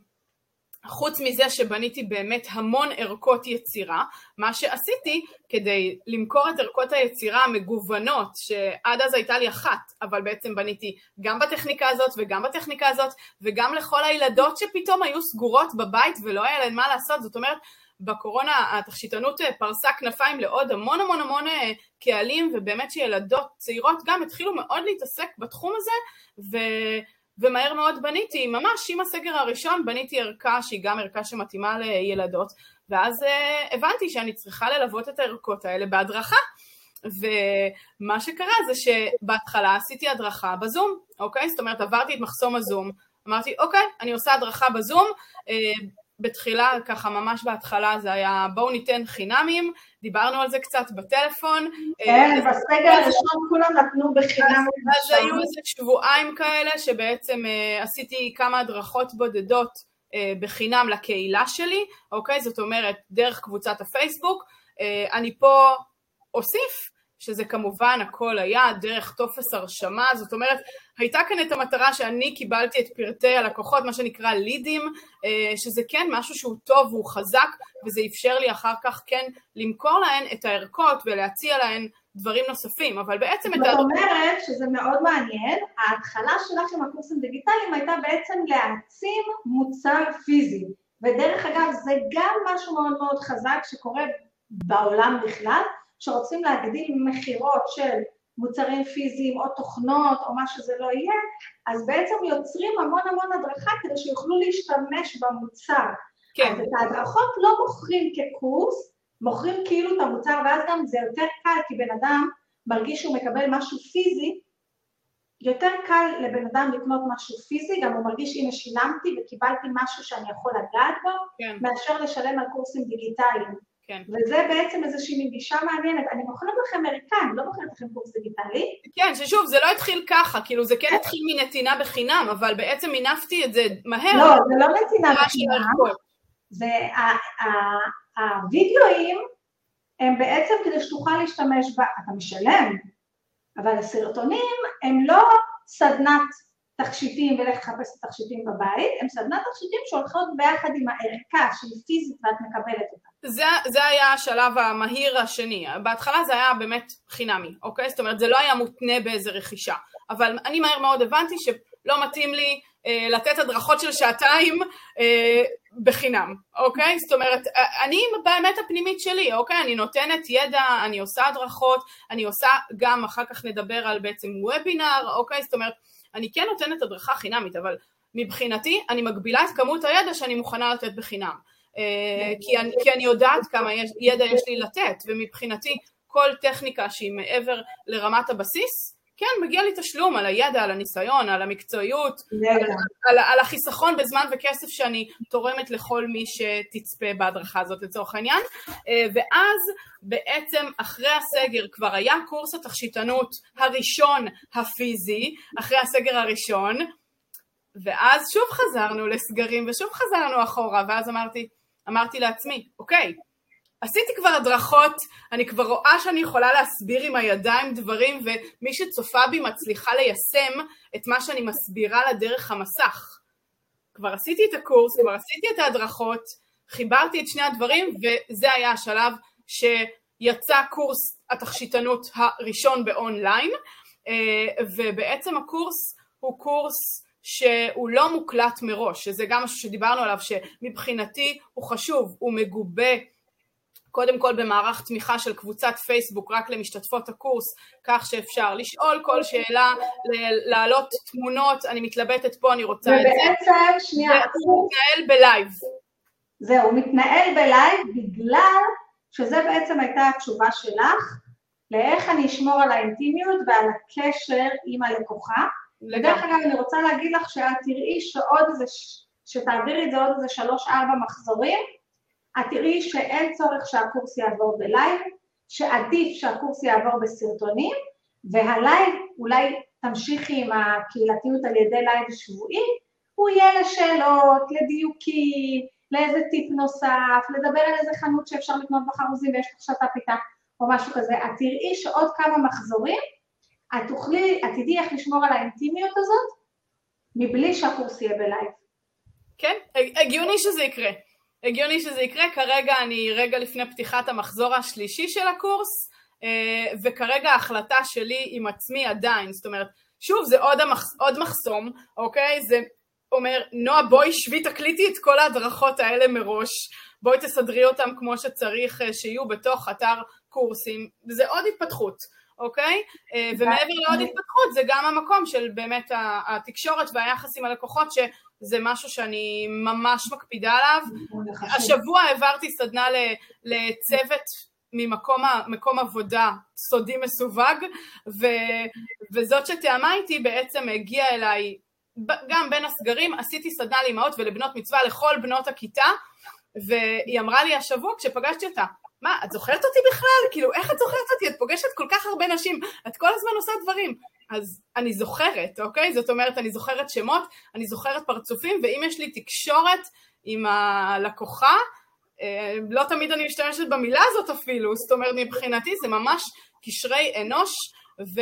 B: חוץ מזה שבניתי באמת המון ערכות יצירה, מה שעשיתי כדי למכור את ערכות היצירה המגוונות, שעד אז הייתה לי אחת, אבל בעצם בניתי גם בטכניקה הזאת וגם בטכניקה הזאת, וגם לכל הילדות שפתאום היו סגורות בבית ולא היה להן מה לעשות, זאת אומרת, בקורונה התכשיטנות פרסה כנפיים לעוד המון המון המון אה, קהלים, ובאמת שילדות צעירות גם התחילו מאוד להתעסק בתחום הזה, ו... ומהר מאוד בניתי, ממש עם הסגר הראשון בניתי ערכה שהיא גם ערכה שמתאימה לילדות, ואז uh, הבנתי שאני צריכה ללוות את הערכות האלה בהדרכה. ומה שקרה זה שבהתחלה עשיתי הדרכה בזום, אוקיי? זאת אומרת עברתי את מחסום הזום, אמרתי אוקיי, אני עושה הדרכה בזום, בתחילה, ככה ממש בהתחלה זה היה בואו ניתן חינמים, דיברנו על זה קצת בטלפון.
A: כן, בסגר הראשון כולם נתנו בחינם.
B: אז היו איזה שבועיים כאלה שבעצם uh, עשיתי כמה הדרכות בודדות uh, בחינם לקהילה שלי, אוקיי? זאת אומרת, דרך קבוצת הפייסבוק. Uh, אני פה אוסיף שזה כמובן הכל היה דרך טופס הרשמה, זאת אומרת, הייתה כאן את המטרה שאני קיבלתי את פרטי הלקוחות, מה שנקרא לידים, אה, שזה כן משהו שהוא טוב והוא חזק, וזה אפשר לי אחר כך כן למכור להן את הערכות ולהציע להן דברים נוספים, אבל בעצם
A: את ה... זאת אומרת שזה מאוד מעניין, ההתחלה שלך עם הקורסים דיגיטליים הייתה בעצם להעצים מוצר פיזי, ודרך אגב זה גם משהו מאוד מאוד חזק שקורה בעולם בכלל, שרוצים להגדיל מכירות של מוצרים פיזיים או תוכנות או מה שזה לא יהיה, אז בעצם יוצרים המון המון הדרכה כדי שיוכלו להשתמש במוצר. כן. אז את ההדרכות לא מוכרים כקורס, מוכרים כאילו את המוצר, ואז גם זה יותר קל, כי בן אדם מרגיש שהוא מקבל משהו פיזי, יותר קל לבן אדם לקנות משהו פיזי, גם הוא מרגיש הנה שילמתי וקיבלתי משהו שאני יכול לגעת בו, כן. מאשר לשלם על קורסים דיגיטליים. כן. וזה בעצם איזושהי מין גישה מעניינת. אני מוכרת לכם אמריקאים, לא מוכרת לכם קורס דיגיטלי.
B: כן, ששוב, זה לא התחיל ככה, כאילו זה כן התחיל מנתינה בחינם, אבל בעצם מינפתי את זה מהר.
A: לא, זה לא נתינה בחינם. זה הווידאוים הם בעצם כדי שתוכל להשתמש בה, אתה משלם, אבל הסרטונים הם לא סדנת תכשיטים ולך לחפש את התכשיטים בבית, הם סדנת תכשיטים שהולכות ביחד עם הערכה שהיא פיזית ואת מקבלת אותה.
B: זה, זה היה השלב המהיר השני, בהתחלה זה היה באמת חינמי, אוקיי? זאת אומרת זה לא היה מותנה באיזה רכישה, אבל אני מהר מאוד הבנתי שלא מתאים לי אה, לתת הדרכות של שעתיים אה, בחינם, אוקיי? זאת אומרת, אה, אני באמת הפנימית שלי, אוקיי? אני נותנת ידע, אני עושה הדרכות, אני עושה גם, אחר כך נדבר על בעצם וובינר, אוקיי? זאת אומרת, אני כן נותנת הדרכה חינמית, אבל מבחינתי אני מגבילה את כמות הידע שאני מוכנה לתת בחינם. אה, כי אני, כי אני יודעת כמה ידע יש לי לתת, ומבחינתי כל טכניקה שהיא מעבר לרמת הבסיס, כן, מגיע לי תשלום על הידע, על הניסיון, על המקצועיות, על, על, על החיסכון בזמן וכסף שאני תורמת לכל מי שתצפה בהדרכה הזאת לצורך העניין. אה, ואז בעצם אחרי הסגר כבר היה קורס התכשיטנות הראשון הפיזי, אחרי הסגר הראשון, ואז שוב חזרנו לסגרים ושוב חזרנו אחורה, ואז אמרתי, אמרתי לעצמי, אוקיי, עשיתי כבר הדרכות, אני כבר רואה שאני יכולה להסביר עם הידיים דברים ומי שצופה בי מצליחה ליישם את מה שאני מסבירה לה דרך המסך. כבר עשיתי את הקורס, כבר עשיתי את ההדרכות, חיברתי את שני הדברים וזה היה השלב שיצא קורס התכשיטנות הראשון באונליין אה, ובעצם הקורס הוא קורס שהוא לא מוקלט מראש, שזה גם משהו שדיברנו עליו שמבחינתי הוא חשוב, הוא מגובה קודם כל במערך תמיכה של קבוצת פייסבוק רק למשתתפות הקורס, כך שאפשר לשאול כל שאלה, להעלות תמונות, אני מתלבטת פה, אני רוצה
A: את זה. ובעצם, שנייה,
B: הוא מתנהל בלייב.
A: זהו, הוא מתנהל בלייב בגלל שזה בעצם הייתה התשובה שלך, לאיך אני אשמור על האינטימיות ועל הקשר עם הלקוחה. ודרך אגב, אני רוצה להגיד לך שאת תראי שעוד איזה, שתעבירי את זה עוד איזה שלוש-ארבע מחזורים, את תראי שאין צורך שהקורס יעבור בלייב, שעדיף שהקורס יעבור בסרטונים, והלייב, אולי תמשיכי עם הקהילתיות על ידי לייב שבועי, הוא יהיה לשאלות, לדיוקים, לאיזה טיפ נוסף, לדבר על איזה חנות שאפשר לקנות בחרוזים ויש לך שת"פ איתה, או משהו כזה. את תראי שעוד כמה מחזורים, את תוכלי, את תדעי איך לשמור על האינטימיות הזאת, מבלי שהקורס יהיה בלייב.
B: כן, הגיוני שזה יקרה. הגיוני שזה יקרה, כרגע אני רגע לפני פתיחת המחזור השלישי של הקורס, אה, וכרגע ההחלטה שלי עם עצמי עדיין, זאת אומרת, שוב, זה עוד, המח... עוד מחסום, אוקיי? זה אומר, נועה בואי, שבי תקליטי את כל ההדרכות האלה מראש, בואי תסדרי אותם כמו שצריך אה, שיהיו בתוך אתר קורסים, זה עוד התפתחות, אוקיי? אה, ומעבר לעוד התפתחות זה גם המקום של באמת התקשורת והיחס עם הלקוחות שזה משהו שאני ממש מקפידה עליו. השבוע העברתי סדנה לצוות ממקום עבודה סודי מסווג ו, וזאת שתיאמה איתי בעצם הגיעה אליי גם בין הסגרים עשיתי סדנה לאמהות ולבנות מצווה לכל בנות הכיתה והיא אמרה לי השבוע כשפגשתי אותה מה, את זוכרת אותי בכלל? כאילו, איך את זוכרת אותי? את פוגשת כל כך הרבה נשים, את כל הזמן עושה דברים. אז אני זוכרת, אוקיי? זאת אומרת, אני זוכרת שמות, אני זוכרת פרצופים, ואם יש לי תקשורת עם הלקוחה, אה, לא תמיד אני משתמשת במילה הזאת אפילו, זאת אומרת, מבחינתי זה ממש קשרי אנוש, ו,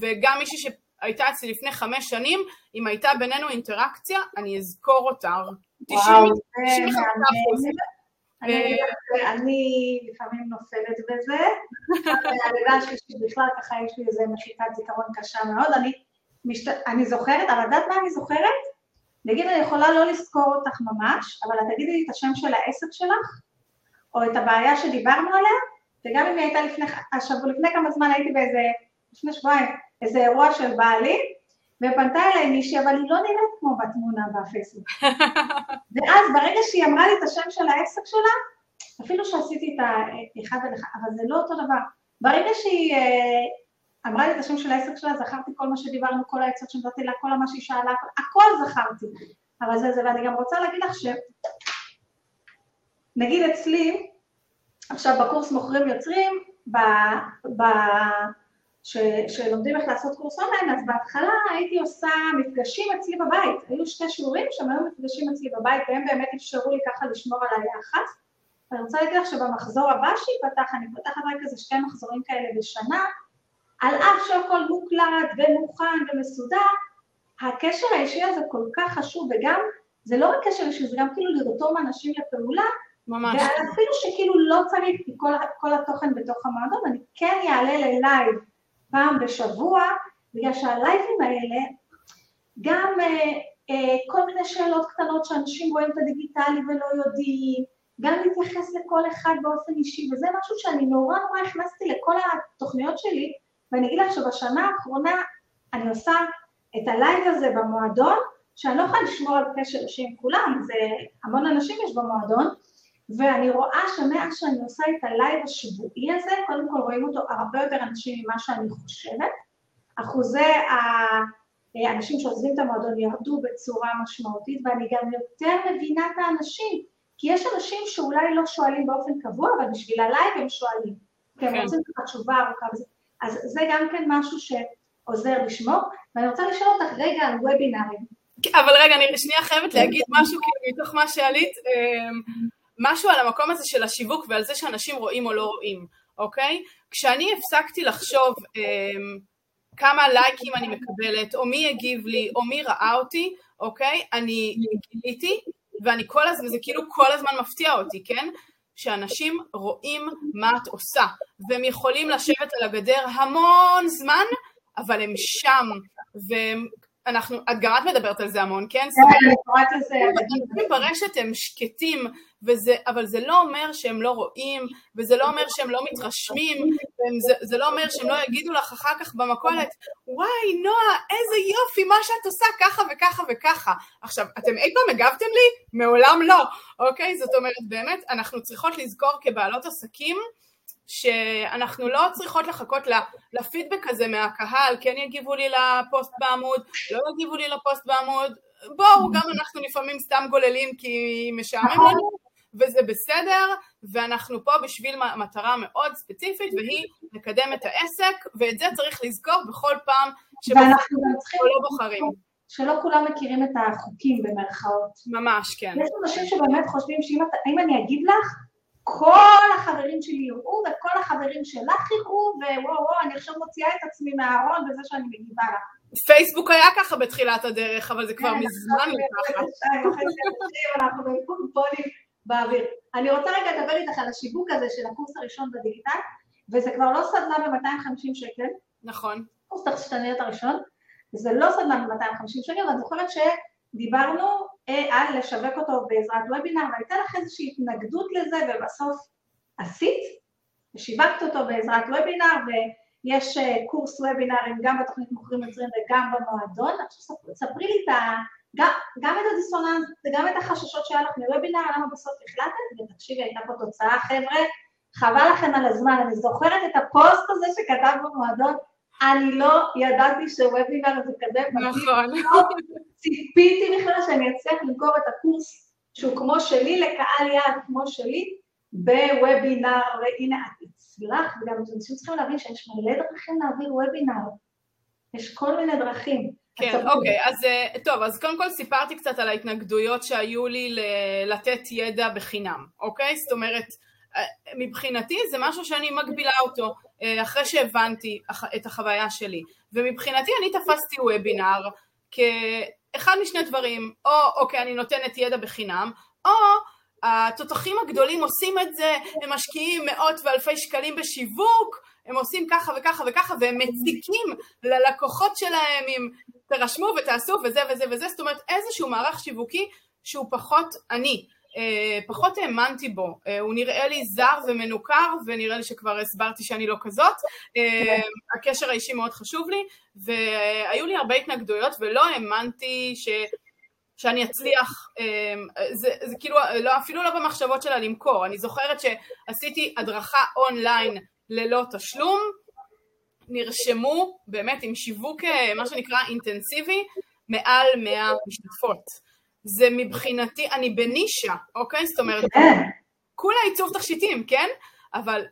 B: וגם מישהי שהייתה אצלי לפני חמש שנים, אם הייתה בינינו אינטראקציה, אני אזכור אותה.
A: וואו, זה מעניין. אני לפעמים נופלת בזה, הלידה השלישית בכלל ככה יש לי איזה מחיקת זיכרון קשה מאוד, אני, משת... אני זוכרת, אבל את יודעת מה אני זוכרת? נגיד אני יכולה לא לזכור אותך ממש, אבל את תגידי לי את השם של העסק שלך, או את הבעיה שדיברנו עליה, וגם אם היא הייתה לפני, השבוע, לפני כמה זמן הייתי באיזה, לפני שבועיים, איזה אירוע של בעלי, ופנתה אליי מישהי, אבל היא לא נראית כמו בתמונה בפייסבוק. ואז ברגע שהיא אמרה לי את השם של העסק שלה, אפילו שעשיתי את האחד על אחד, אבל זה לא אותו דבר. ברגע שהיא אה, אמרה לי את השם של העסק שלה, זכרתי כל מה שדיברנו, כל העצות שנתתי לה, כל מה שהיא שאלה, הכל זכרתי. אבל זה זה, ואני גם רוצה להגיד לך ש... נגיד אצלי, עכשיו בקורס מוכרים יוצרים, ב... ב... ש, שלומדים איך לעשות קורס אונליין, אז בהתחלה הייתי עושה מפגשים אצלי בבית, היו שתי שיעורים שם היו מפגשים אצלי בבית והם באמת אפשרו לי ככה לשמור על היחס. ואני רוצה להגיד לך שבמחזור הבא שייפתח, אני פותחת רק איזה שתי מחזורים כאלה בשנה, על אף שהכל מוקלט ומוכן ומסודר, הקשר האישי הזה כל כך חשוב, וגם, זה לא רק קשר אישי, זה גם כאילו לרתום אנשים לפעולה, ממש. ואפילו שכאילו לא צריך כל, כל התוכן בתוך המועדון, אני כן אעלה ללייב פעם בשבוע, בגלל שהלייבים האלה, גם אה, אה, כל מיני שאלות קטנות שאנשים רואים את הדיגיטלי ולא יודעים, גם להתייחס לכל אחד באופן אישי, וזה משהו שאני נורא נורא הכנסתי לכל התוכניות שלי, ואני אגיד לך שבשנה האחרונה אני עושה את הלייב הזה במועדון, שאני לא יכולה לשמור על קשר אישי עם כולם, זה המון אנשים יש במועדון, ואני רואה שמאז שאני עושה את הלייב השבועי הזה, קודם כל רואים אותו הרבה יותר אנשים ממה שאני חושבת. אחוזי האנשים שעוזבים את המועדון ירדו בצורה משמעותית, ואני גם יותר מבינה את האנשים, כי יש אנשים שאולי לא שואלים באופן קבוע, אבל בשביל הלייב הם שואלים, כי הם כן. רוצים איזה תשובה ארוכה וזה. אז זה גם כן משהו שעוזר לשמור, ואני רוצה לשאול אותך רגע על וובינארים.
B: אבל רגע, אני שנייה חייבת להגיד משהו כאילו מתוך מה שעלית. משהו על המקום הזה של השיווק ועל זה שאנשים רואים או לא רואים, אוקיי? כשאני הפסקתי לחשוב אה, כמה לייקים אני מקבלת, או מי הגיב לי, או מי ראה אותי, אוקיי? אני גיליתי, ואני כל הזמן, זה כאילו כל הזמן מפתיע אותי, כן? שאנשים רואים מה את עושה, והם יכולים לשבת על הגדר המון זמן, אבל הם שם, והם אנחנו, את גם את מדברת על זה המון, כן?
A: כן, אני קוראת לזה.
B: אנשים ברשת הם שקטים, וזה, אבל זה לא אומר שהם לא רואים, וזה לא אומר שהם לא מתרשמים, וזה, זה לא אומר שהם לא יגידו לך אחר כך במכולת, וואי, נועה, איזה יופי, מה שאת עושה ככה וככה וככה. עכשיו, אתם אי פעם הגבתם לי? מעולם לא, אוקיי? זאת אומרת, באמת, אנחנו צריכות לזכור כבעלות עסקים, שאנחנו לא צריכות לחכות לפידבק הזה מהקהל, כן יגיבו לי לפוסט בעמוד, לא יגיבו לי לפוסט בעמוד, בואו, גם אנחנו לפעמים סתם גוללים כי משעמם לנו, וזה בסדר, ואנחנו פה בשביל מטרה מאוד ספציפית, והיא לקדם את העסק, ואת זה צריך לזכור בכל פעם
A: שאנחנו לא בוחרים. שלא כולם מכירים את החוקים במרכאות.
B: ממש, כן.
A: יש אנשים שבאמת חושבים שאם אני אגיד לך, כל החברים שלי יראו וכל החברים שלך יראו ווואו וואו אני עכשיו מוציאה את עצמי מהארון בזה שאני מגיבה לך.
B: פייסבוק היה ככה בתחילת הדרך, אבל זה כבר כן, מזמן לא ככה.
A: אני רוצה רגע לדבר איתך על השיווק הזה של הקורס הראשון בדיגיטל, וזה כבר לא סדנה ב-250 שקל.
B: נכון.
A: קורס תחשתניות הראשון, זה לא סדנה ב-250 שקל, ואני זוכרת שדיברנו על לשווק אותו בעזרת וובינר, והייתה לך איזושהי התנגדות לזה, ובסוף עשית, ושיווקת אותו בעזרת וובינר, ויש אה, קורס וובינרים גם בתוכנית מוכרים יוצרים וגם במועדון. עכשיו ספרי לי את ה... גם, גם את הדיסוננס וגם את החששות שהיה לך מוובינר, למה בסוף החלטת, ותקשיבי, הייתה פה תוצאה, חבר'ה, חבל לכם על הזמן, אני זוכרת את הפוסט הזה שכתב במועדון, אני לא ידעתי שוובינר זה כזה
B: נכון.
A: ציפיתי בכלל שאני אצליח למכור את הקורס שהוא כמו שלי, לקהל יעד כמו שלי, בוובינר, והנה את הצלחת, וגם אנשים צריכים להבין שיש מלא דרכים להעביר וובינר, יש כל מיני דרכים.
B: כן, אוקיי, אז אה, טוב, אז קודם כל סיפרתי קצת על ההתנגדויות שהיו לי לתת ידע בחינם, אוקיי? זאת אומרת, אה, מבחינתי זה משהו שאני מגבילה אותו אה, אחרי שהבנתי את החוויה שלי, ומבחינתי אני תפסתי וובינר כאחד משני דברים, או אוקיי, אני נותנת ידע בחינם, או התותחים הגדולים עושים את זה, הם משקיעים מאות ואלפי שקלים בשיווק, הם עושים ככה וככה וככה, והם מציקים ללקוחות שלהם עם תרשמו ותעשו וזה וזה וזה, זאת אומרת איזשהו מערך שיווקי שהוא פחות עני, פחות האמנתי בו, אה, הוא נראה לי זר ומנוכר ונראה לי שכבר הסברתי שאני לא כזאת, אה, הקשר האישי מאוד חשוב לי והיו לי הרבה התנגדויות ולא האמנתי ש... שאני אצליח, זה, זה כאילו לא, אפילו לא במחשבות שלה למכור, אני זוכרת שעשיתי הדרכה אונליין ללא תשלום, נרשמו באמת עם שיווק מה שנקרא אינטנסיבי מעל 100 משתתפות. זה מבחינתי, אני בנישה, אוקיי? זאת אומרת, כן. כולה עיצוב תכשיטים, כן? אבל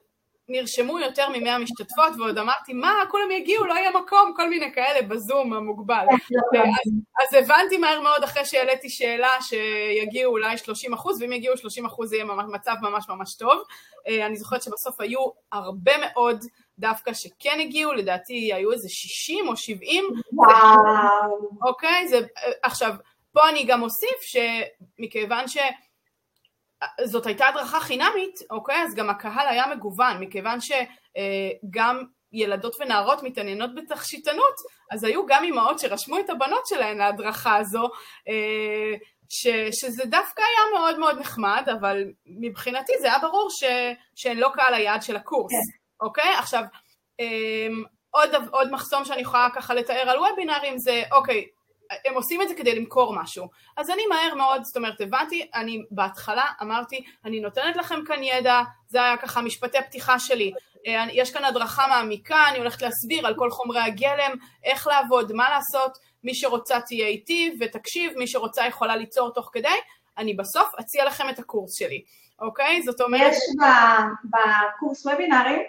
B: נרשמו יותר מ-100 משתתפות, ועוד אמרתי, מה, כולם יגיעו, לא יהיה מקום, כל מיני כאלה בזום המוגבל. כן, אז, אז הבנתי מהר מאוד אחרי שהעליתי שאלה שיגיעו אולי 30 אחוז, ואם יגיעו 30 אחוז זה יהיה מצב ממש ממש טוב. אה, אני זוכרת שבסוף היו הרבה מאוד דווקא שכן הגיעו, לדעתי היו איזה 60 או 70.
A: וואו.
B: אוקיי, זה, אה, עכשיו, פה אני גם אוסיף שמכיוון שזאת הייתה הדרכה חינמית, אוקיי? אז גם הקהל היה מגוון, מכיוון שגם ילדות ונערות מתעניינות בתכשיטנות, אז היו גם אימהות שרשמו את הבנות שלהן להדרכה הזו, אה, ש, שזה דווקא היה מאוד מאוד נחמד, אבל מבחינתי זה היה ברור ש, שהן לא קהל היעד של הקורס, כן. אוקיי? עכשיו, אה, עוד, עוד מחסום שאני יכולה ככה לתאר על וובינארים זה, אוקיי, הם עושים את זה כדי למכור משהו. אז אני מהר מאוד, זאת אומרת, הבנתי, אני בהתחלה אמרתי, אני נותנת לכם כאן ידע, זה היה ככה משפטי הפתיחה שלי. אה, יש כאן הדרכה מעמיקה, אני הולכת להסביר על כל חומרי הגלם, איך לעבוד, מה לעשות, מי שרוצה תהיה איתי ותקשיב, מי שרוצה יכולה ליצור תוך כדי, אני בסוף אציע לכם את הקורס שלי, אוקיי? זאת אומרת...
A: יש בקורס וובינארים,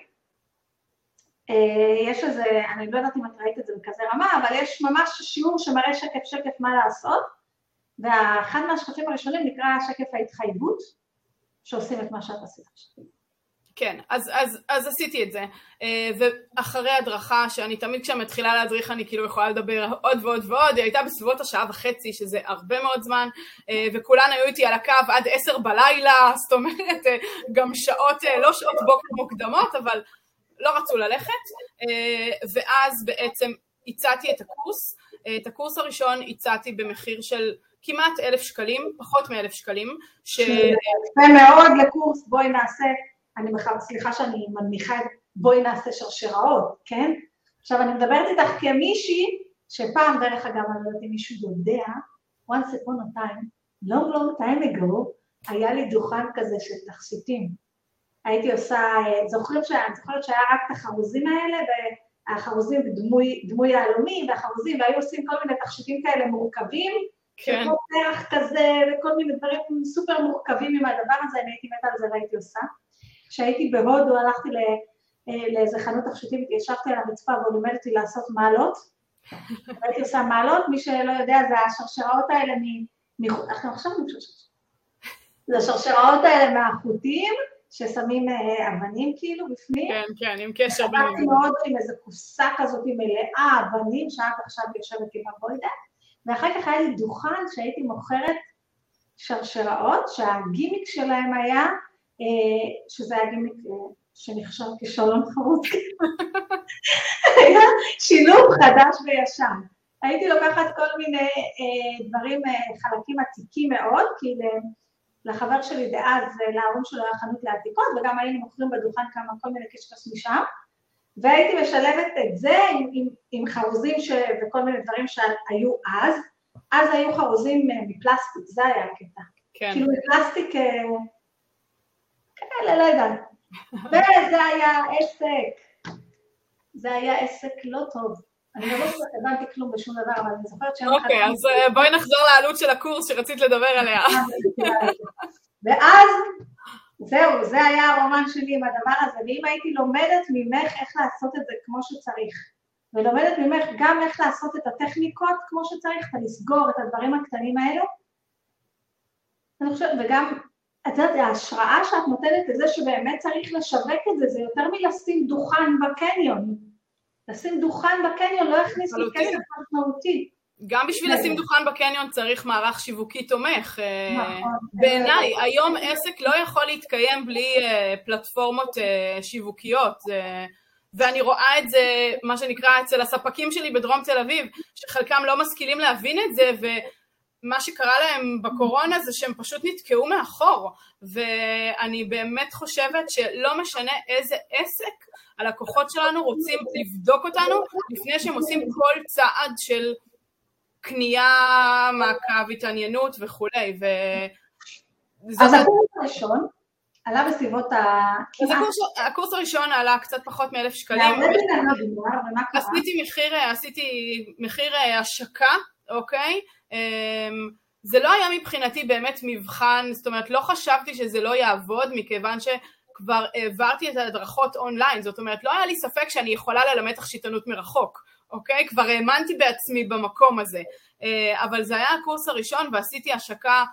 A: יש איזה, אני לא יודעת אם את ראית את זה בכזה רמה, אבל יש ממש שיעור שמראה שקף שקף מה לעשות, ואחד מהשקפים הראשונים נקרא שקף ההתחייבות, שעושים את מה שאת עשית עכשיו.
B: כן, אז, אז, אז עשיתי את זה, אה, ואחרי הדרכה, שאני תמיד כשאני מתחילה להדריך אני כאילו יכולה לדבר עוד ועוד ועוד, היא הייתה בסביבות השעה וחצי, שזה הרבה מאוד זמן, אה, וכולן היו איתי על הקו עד עשר בלילה, זאת אומרת, גם שעות, לא שעות בוקר מוקדמות, אבל לא רצו ללכת, אה, ואז בעצם הצעתי את הקורס. אה, את הקורס הראשון הצעתי במחיר של כמעט אלף שקלים, פחות מאלף שקלים.
A: ש... יפה מאוד לקורס, בואי נעשה, אני בכלל, סליחה שאני מנמיכה את בואי נעשה שרשראות, כן? עכשיו אני מדברת איתך כמישהי שפעם, דרך אגב, אני לא יודעת אם מישהו יודע, once upon a time, long long time ago, היה לי דוכן כזה של תכשיטים. הייתי עושה, זוכרים שאני זוכרת שהיה רק את החרוזים האלה, והחרוזים דמוי, דמוי יהלומי, והחרוזים, והיו עושים כל מיני תכשיטים כאלה מורכבים,
B: כן.
A: כמו פרח כזה, וכל מיני דברים סופר מורכבים עם הדבר הזה, אני הייתי מתה על זה והייתי עושה. כשהייתי בהודו הלכתי לאיזה חנות תכשיטים, ישבתי על הרצפה והוא לימד אותי לעשות מעלות, והייתי עושה מעלות, מי שלא יודע זה השרשראות האלה מ... אנחנו עכשיו נמשוך. זה השרשראות האלה מהחוטים, ששמים אה, אבנים כאילו בפנים.
B: כן, כן, עם קשר בין...
A: חזרתי מאוד עם איזו קופסה כזאת מלאה אבנים, שאת עכשיו יושבת עם הבוידה, ואחר כך היה לי דוכן שהייתי מוכרת שרשראות, שהגימיק שלהם היה, אה, שזה היה גימיק אה, שנחשב כשלום חרוץ, היה שילוב חדש וישן. הייתי לוקחת כל מיני דברים, חלקים עתיקים מאוד, כי לחבר שלי דאז, להורים שלו היה חנות לעתיקות, וגם היינו מוכרים בדוכן כמה, כל מיני קשקש משם, והייתי משלבת את זה עם, עם, עם חרוזים ש... וכל מיני דברים שהיו אז. אז היו חרוזים אה, מפלסטיק, זה היה הקטע. כן. כאילו מפלסטיק אה, כאלה, לא יודעת. וזה היה עסק. זה היה עסק לא טוב. אני לא זוכרת, הבנתי כלום בשום דבר, אבל אני זוכרת
B: אחד... אוקיי, אז אה, בואי נחזור לעלות של הקורס שרצית לדבר עליה.
A: ואז, זהו, זה היה הרומן שלי עם הדבר הזה, ואם הייתי לומדת ממך איך לעשות את זה כמו שצריך, ולומדת ממך גם איך לעשות את הטכניקות כמו שצריך, ולסגור את הדברים הקטנים האלו, אני חושבת, וגם, את יודעת, ההשראה שאת נותנת לזה שבאמת צריך לשווק את זה, זה יותר מלשים דוכן בקניון. לשים דוכן בקניון לא יכניס לי כסף משמעותי.
B: גם בשביל לשים דוכן בקניון צריך מערך שיווקי תומך. אה, נכון. בעיניי, היום עסק לא יכול להתקיים בלי אה, פלטפורמות אה, שיווקיות. ואני רואה את זה, מה שנקרא, אצל הספקים שלי בדרום תל אביב, שחלקם לא משכילים להבין את זה, ומה שקרה להם בקורונה זה שהם פשוט נתקעו מאחור. ואני באמת חושבת שלא משנה איזה עסק, הלקוחות שלנו רוצים לבדוק אותנו לפני שהם עושים כל צעד של קנייה, מעקב, התעניינות וכולי. ו...
A: אז הקורס הראשון עלה בסביבות ה...
B: אז הקורס, הקורס הראשון עלה קצת פחות מאלף שקלים. עשיתי מחיר, עשיתי מחיר אה, השקה, אוקיי? אמ, זה לא היה מבחינתי באמת מבחן, זאת אומרת לא חשבתי שזה לא יעבוד מכיוון ש... כבר העברתי את ההדרכות אונליין, זאת אומרת לא היה לי ספק שאני יכולה ללמד תכשיטנות מרחוק, אוקיי? כבר האמנתי בעצמי במקום הזה, אה, אבל זה היה הקורס הראשון ועשיתי השקה,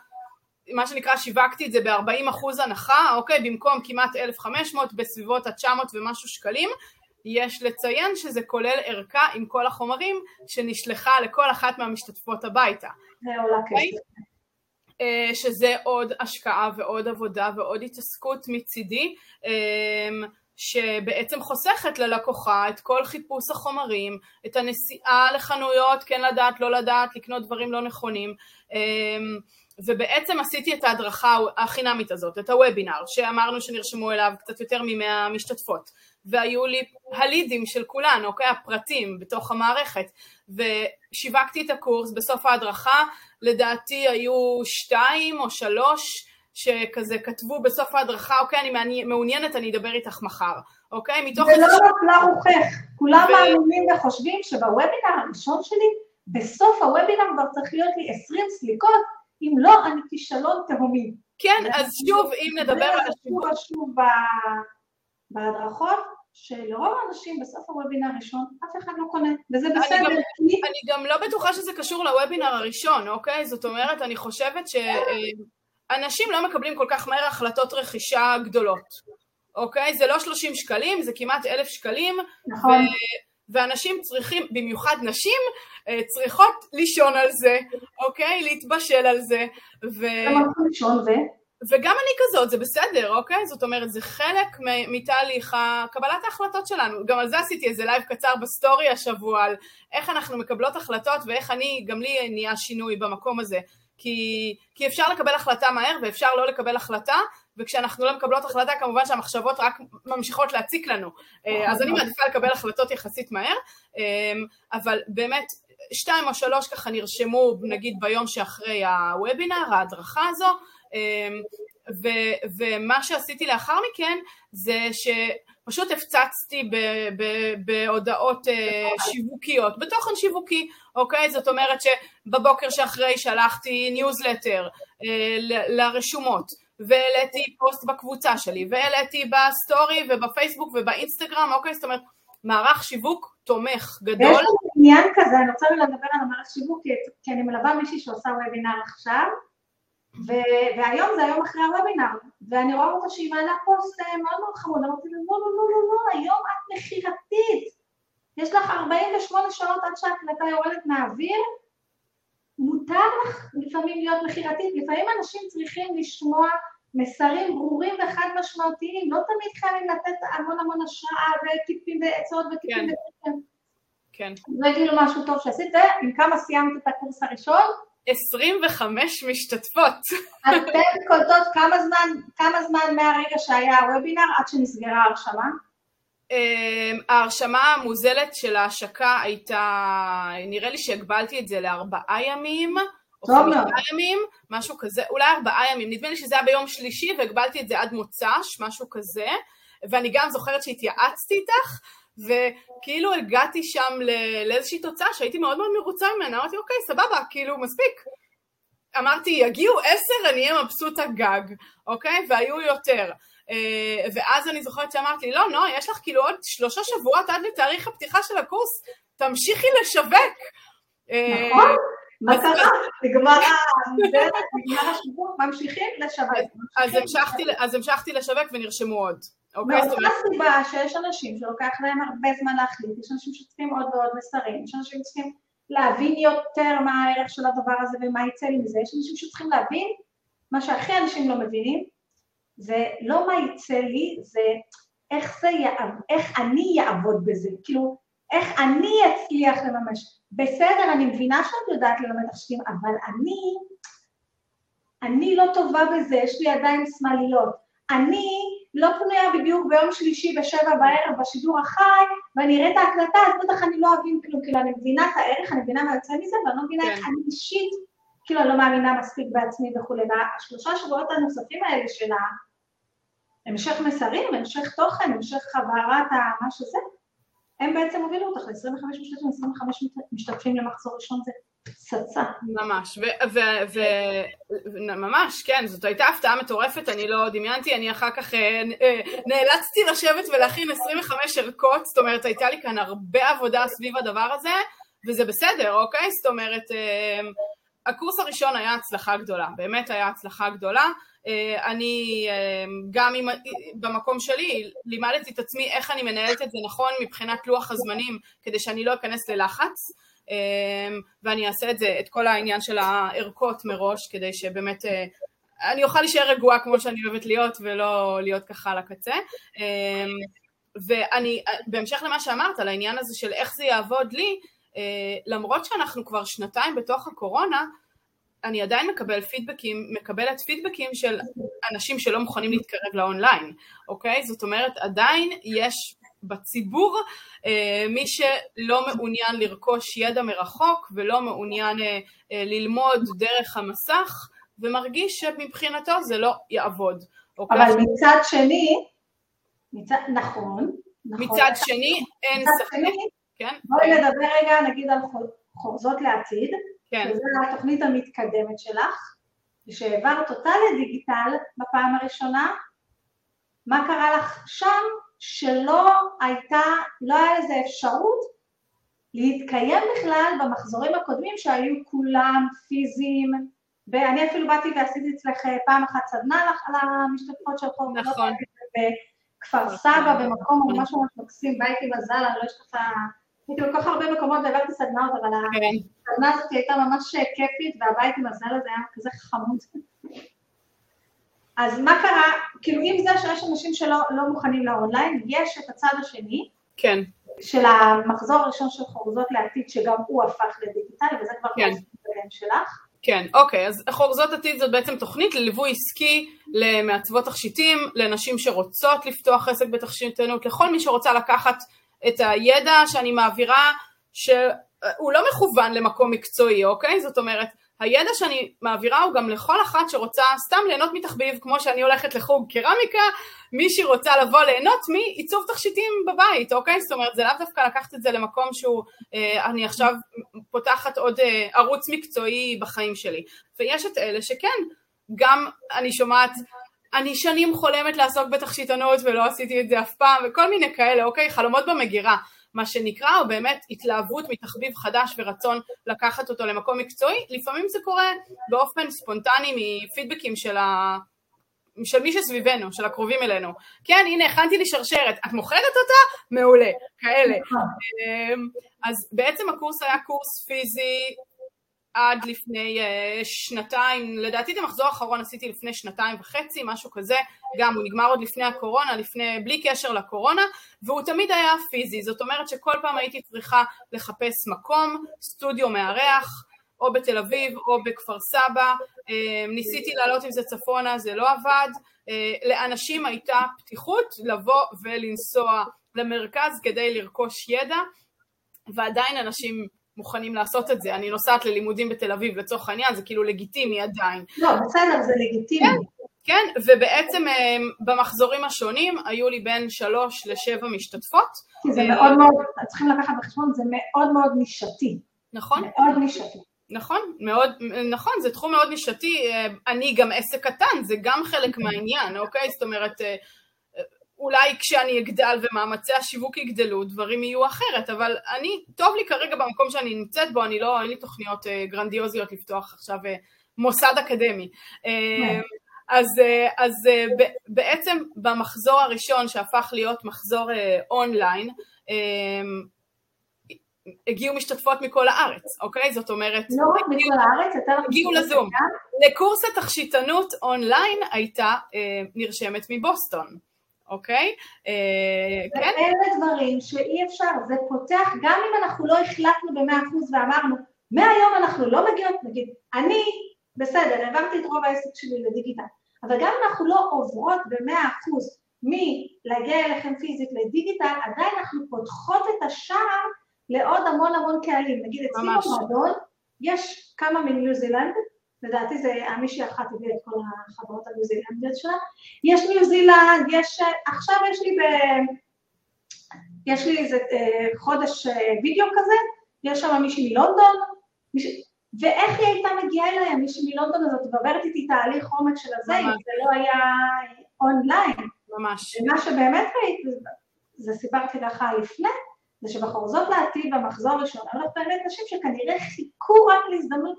B: מה שנקרא שיווקתי את זה ב-40% הנחה, אוקיי? במקום כמעט 1,500 בסביבות ה-900 ומשהו שקלים, יש לציין שזה כולל ערכה עם כל החומרים שנשלחה לכל אחת מהמשתתפות הביתה.
A: זה עולה אוקיי? כסף.
B: אה, שזה עוד השקעה ועוד עבודה ועוד התעסקות מצידי, אה, שבעצם חוסכת ללקוחה את כל חיפוש החומרים, את הנסיעה לחנויות, כן לדעת, לא לדעת, לקנות דברים לא נכונים, אה, ובעצם עשיתי את ההדרכה החינמית הזאת, את הוובינר, שאמרנו שנרשמו אליו קצת יותר ממאה משתתפות, והיו לי הלידים של כולן, אוקיי, הפרטים בתוך המערכת, ושיווקתי את הקורס בסוף ההדרכה, לדעתי היו שתיים או שלוש שכזה כתבו בסוף ההדרכה, אוקיי, אני מעוניינת, אני אדבר איתך מחר, אוקיי?
A: מתוך... זה לא נפלה רוחך, כולם ו... מאמינים וחושבים שבוובינר הראשון שלי, בסוף הוובינר כבר צריך להיות לי 20 סליקות, אם לא, אני כישלון תהומי.
B: כן, אז שוב, אם נדבר על
A: שוב בהדרכות, שלרוב האנשים בסוף הוובינר הראשון אף אחד לא קונה, וזה בסדר. אני גם,
B: כי... אני גם לא בטוחה שזה קשור לוובינר הראשון, אוקיי? זאת אומרת, אני חושבת שאנשים לא מקבלים כל כך מהר החלטות רכישה גדולות, אוקיי? זה לא 30 שקלים, זה כמעט אלף שקלים.
A: נכון. ו...
B: ואנשים צריכים, במיוחד נשים, אה, צריכות לישון על זה, אוקיי? להתבשל על זה. ו...
A: לישון ו...
B: וגם אני כזאת, זה בסדר, אוקיי? זאת אומרת, זה חלק מתהליך קבלת ההחלטות שלנו. גם על זה עשיתי איזה לייב קצר בסטורי השבוע, על איך אנחנו מקבלות החלטות ואיך אני, גם לי נהיה שינוי במקום הזה. כי, כי אפשר לקבל החלטה מהר ואפשר לא לקבל החלטה, וכשאנחנו לא מקבלות החלטה כמובן שהמחשבות רק ממשיכות להציק לנו. אה, אז אני מעדיפה לקבל החלטות יחסית מהר, אה, אבל באמת שתיים או שלוש ככה נרשמו נגיד ביום שאחרי הוובינר, ההדרכה הזו, ו, ומה שעשיתי לאחר מכן זה שפשוט הפצצתי ב, ב, בהודעות אה, שיווקיות, בתוכן שיווקי, אוקיי? זאת אומרת שבבוקר שאחרי שלחתי ניוזלטר אה, לרשומות והעליתי פוסט בקבוצה שלי והעליתי בסטורי ובפייסבוק ובאינסטגרם, אוקיי? זאת אומרת מערך שיווק תומך גדול. יש
A: לי עניין כזה, אני רוצה לדבר על המערך שיווק כי אני מלווה מישהי שעושה וובינר עכשיו ו- והיום זה היום אחרי הוובינר, ואני רואה אותה שהיא מעלה פוסט אה, מאוד מאוד חמוד, אמרתי לה, לא, לא, לא, לא, לא, היום את מכירתית, יש לך 48 שעות עד שההקלטה יורדת מהאוויר, מותר לך לפעמים להיות מכירתית, לפעמים אנשים צריכים לשמוע מסרים ברורים וחד משמעותיים, לא תמיד חייבים לתת המון המון השראה וטיפים ועצות וטיפים
B: כן.
A: וטיפים.
B: כן.
A: זה כאילו משהו טוב שעשית, ועם כמה סיימת את הקורס הראשון?
B: 25 משתתפות.
A: אתן קולטות כמה זמן, כמה זמן מהרגע שהיה הוובינר עד שנסגרה ההרשמה?
B: אמ, ההרשמה המוזלת של ההשקה הייתה, נראה לי שהגבלתי את זה לארבעה ימים, או. חמישה ימים, משהו כזה, אולי ארבעה ימים, נדמה לי שזה היה ביום שלישי והגבלתי את זה עד מוצ"ש, משהו כזה, ואני גם זוכרת שהתייעצתי איתך, וכאילו הגעתי שם לאיזושהי תוצאה שהייתי מאוד מאוד מרוצה ממנה, אמרתי אוקיי סבבה, כאילו מספיק. אמרתי יגיעו עשר אני אהיה מבסוט הגג, אוקיי? והיו יותר. אה, ואז אני זוכרת שאמרת לי, לא, נועה, יש לך כאילו עוד שלושה שבועות עד לתאריך הפתיחה של הקורס, תמשיכי לשווק. אה,
A: נכון? מטרה, נגמר השיווק, ממשיכים לשווק.
B: אז המשכתי לשווק ונרשמו עוד. אוקיי?
A: מאותה סיבה שיש אנשים שלוקח להם הרבה זמן להחליט, יש אנשים שצריכים עוד ועוד מסרים, יש אנשים שצריכים להבין יותר מה הערך של הדבר הזה ומה יצא לי מזה, יש אנשים שצריכים להבין מה שהכי אנשים לא מבינים, זה לא מה יצא לי, זה איך זה יעבוד, איך אני אעבוד בזה, כאילו, איך אני אצליח לממש. בסדר, אני מבינה שאת יודעת ללמד תכשיטים, אבל אני, אני לא טובה בזה, יש לי ידיים שמאליות. אני לא פנויה בדיוק ביום שלישי בשבע בערב בשידור החי, ואני אראה את ההקלטה, אז בטח אני לא אבין כלום, כאילו אני מבינה את הערך, אני מבינה מה יוצא מזה, ואני לא מבינה
B: כן.
A: איך אני אישית, כאילו אני לא מאמינה מספיק בעצמי וכולי. והשלושה שבועות הנוספים האלה של המשך מסרים, המשך תוכן, המשך הבהרת ה- מה שזה, הם בעצם הובילו אותך ל-25 משתתפים, 25 משתתפים למחזור ראשון זה פצצה.
B: ממש, וממש, כן, זאת הייתה הפתעה מטורפת, אני לא דמיינתי, אני אחר כך אה, אה, נאלצתי לשבת ולהכין 25 ערכות, זאת אומרת, הייתה לי כאן הרבה עבודה סביב הדבר הזה, וזה בסדר, אוקיי? זאת אומרת, אה, הקורס הראשון היה הצלחה גדולה, באמת היה הצלחה גדולה. אני גם עם, במקום שלי לימדתי את עצמי איך אני מנהלת את זה נכון מבחינת לוח הזמנים, כדי שאני לא אכנס ללחץ. אמ, ואני אעשה את זה, את כל העניין של הערכות מראש, כדי שבאמת אה, אני אוכל להישאר רגועה כמו שאני אוהבת להיות, ולא להיות ככה על הקצה. אמ, ואני, בהמשך למה שאמרת, על העניין הזה של איך זה יעבוד לי, אה, למרות שאנחנו כבר שנתיים בתוך הקורונה, אני עדיין מקבל פידבקים, מקבלת פידבקים של אנשים שלא מוכנים להתקרב לאונליין, אוקיי? זאת אומרת, עדיין יש בציבור אה, מי שלא מעוניין לרכוש ידע מרחוק ולא מעוניין אה, אה, ללמוד דרך המסך ומרגיש שמבחינתו זה לא יעבוד. אוקיי?
A: אבל מצד שני, מצד, נכון, נכון.
B: מצד שני, אין
A: מצד
B: ספק,
A: שני,
B: כן?
A: בואי נדבר רגע נגיד על חור- חורזות לעתיד,
B: כן,
A: שזו התוכנית המתקדמת שלך, שהעברת אותה לדיגיטל בפעם הראשונה, מה קרה לך שם שלא הייתה, לא היה לזה אפשרות להתקיים בכלל במחזורים הקודמים שהיו כולם פיזיים, ואני אפילו באתי ועשיתי אצלך פעם אחת סדנה על המשתתפות של חורזות
B: נכון.
A: לעתיד בכפר סבא, במקום ממש ממש מקסים, עם מזל, אני לא אשכח, הייתי בכל כך הרבה מקומות והעברתי סדנאות, אבל
B: כן,
A: הסדנה הזאת הייתה ממש כיפית, והבית עם הזל הזה היה כזה חמוד. אז מה קרה, כאילו עם זה שיש אנשים שלא לא מוכנים לאונליין, יש את הצד השני
B: כן,
A: של המחזור הראשון של חורזות לעתיד, שגם הוא הפך לדיגיטלי, וזה כבר
B: כן.
A: מתקדם שלך.
B: כן, אוקיי, אז חורזות עתיד זאת בעצם תוכנית לליווי עסקי למעצבות תכשיטים, לנשים שרוצות לפתוח עסק בתכשיטנות, לכל מי שרוצה לקחת את הידע שאני מעבירה, שהוא לא מכוון למקום מקצועי, אוקיי? זאת אומרת, הידע שאני מעבירה הוא גם לכל אחת שרוצה סתם ליהנות מתחביב, כמו שאני הולכת לחוג קרמיקה, מי שרוצה לבוא ליהנות מעיצוב תכשיטים בבית, אוקיי? זאת אומרת, זה לאו דווקא לקחת את זה למקום שהוא, אה, אני עכשיו פותחת עוד אה, ערוץ מקצועי בחיים שלי. ויש את אלה שכן, גם אני שומעת, אני שנים חולמת לעסוק בתכשיטנות ולא עשיתי את זה אף פעם, וכל מיני כאלה, אוקיי? חלומות במגירה. מה שנקרא, או באמת התלהבות מתחביב חדש ורצון לקחת אותו למקום מקצועי, לפעמים זה קורה באופן ספונטני מפידבקים של ה... של מי שסביבנו, של הקרובים אלינו. כן, הנה, הכנתי לי שרשרת, את מוכרת אותה? מעולה, כאלה. אמ, אז בעצם הקורס היה קורס פיזי עד לפני uh, שנתיים, לדעתי את המחזור האחרון עשיתי לפני שנתיים וחצי, משהו כזה, גם הוא נגמר עוד לפני הקורונה, לפני, בלי קשר לקורונה, והוא תמיד היה פיזי, זאת אומרת שכל פעם הייתי צריכה לחפש מקום, סטודיו מארח, או בתל אביב או בכפר סבא, uh, ניסיתי לעלות עם זה צפונה, זה לא עבד, uh, לאנשים הייתה פתיחות לבוא ולנסוע למרכז כדי לרכוש ידע, ועדיין אנשים מוכנים לעשות את זה. אני נוסעת ללימודים בתל אביב לצורך העניין, זה כאילו לגיטימי עדיין.
A: לא, בסדר, זה לגיטימי. כן,
B: כן, ובעצם אה, במחזורים השונים היו לי בין שלוש לשבע משתתפות.
A: כי זה מאוד מאוד, צריכים לקחת בחשבון, זה מאוד מאוד נישתי.
B: נכון.
A: מאוד נישתי.
B: נכון, מאוד, נכון, זה תחום מאוד נישתי, אה, אני גם עסק קטן, זה גם חלק מהעניין, אוקיי? זאת אומרת, אה, אולי כשאני אגדל ומאמצי השיווק יגדלו, דברים יהיו אחרת, אבל אני, טוב לי כרגע במקום שאני נמצאת בו, אני לא, אין לי תוכניות אה, גרנדיוזיות לפתוח עכשיו אה, מוסד אקדמי. אה, אז, אז בעצם במחזור הראשון שהפך להיות מחזור אונליין, הגיעו משתתפות מכל הארץ, אוקיי? זאת אומרת...
A: לא רק מכל הארץ, יותר...
B: הגיעו לזום. לקורס התכשיטנות אונליין הייתה נרשמת מבוסטון. אוקיי?
A: אה, כן? אלה דברים שאי אפשר, זה פותח, גם אם אנחנו לא החלטנו במאה אחוז ואמרנו, מהיום אנחנו לא מגיעות, נגיד, אני, בסדר, העברתי את רוב העסק שלי לדיגיטל, אבל גם אם אנחנו לא עוברות במאה אחוז מלהגיע אליכם פיזית לדיגיטל, עדיין אנחנו פותחות את השער לעוד המון המון קהלים. נגיד, אצלי במועדון יש כמה מניו זילנד, לדעתי זה מישהי אחת הביאה את כל החברות הניו זילנדיות שלה. יש ניו זילנד, יש, עכשיו יש לי ב... יש לי איזה אה, חודש אה, וידאו כזה, יש שם מישהי מלונדון, מיש... ואיך היא הייתה מגיעה אליי, מישהי מלונדון הזאת, ועוברת איתי תהליך עומק של הזה, אם זה לא היה אונליין.
B: ממש.
A: ומה שבאמת ראיתי, זה סיפרתי לך לפני, זה שבחורזות לעתיד במחזור הראשון, היו לך באמת נשים שכנראה חיכו רק להזדמנות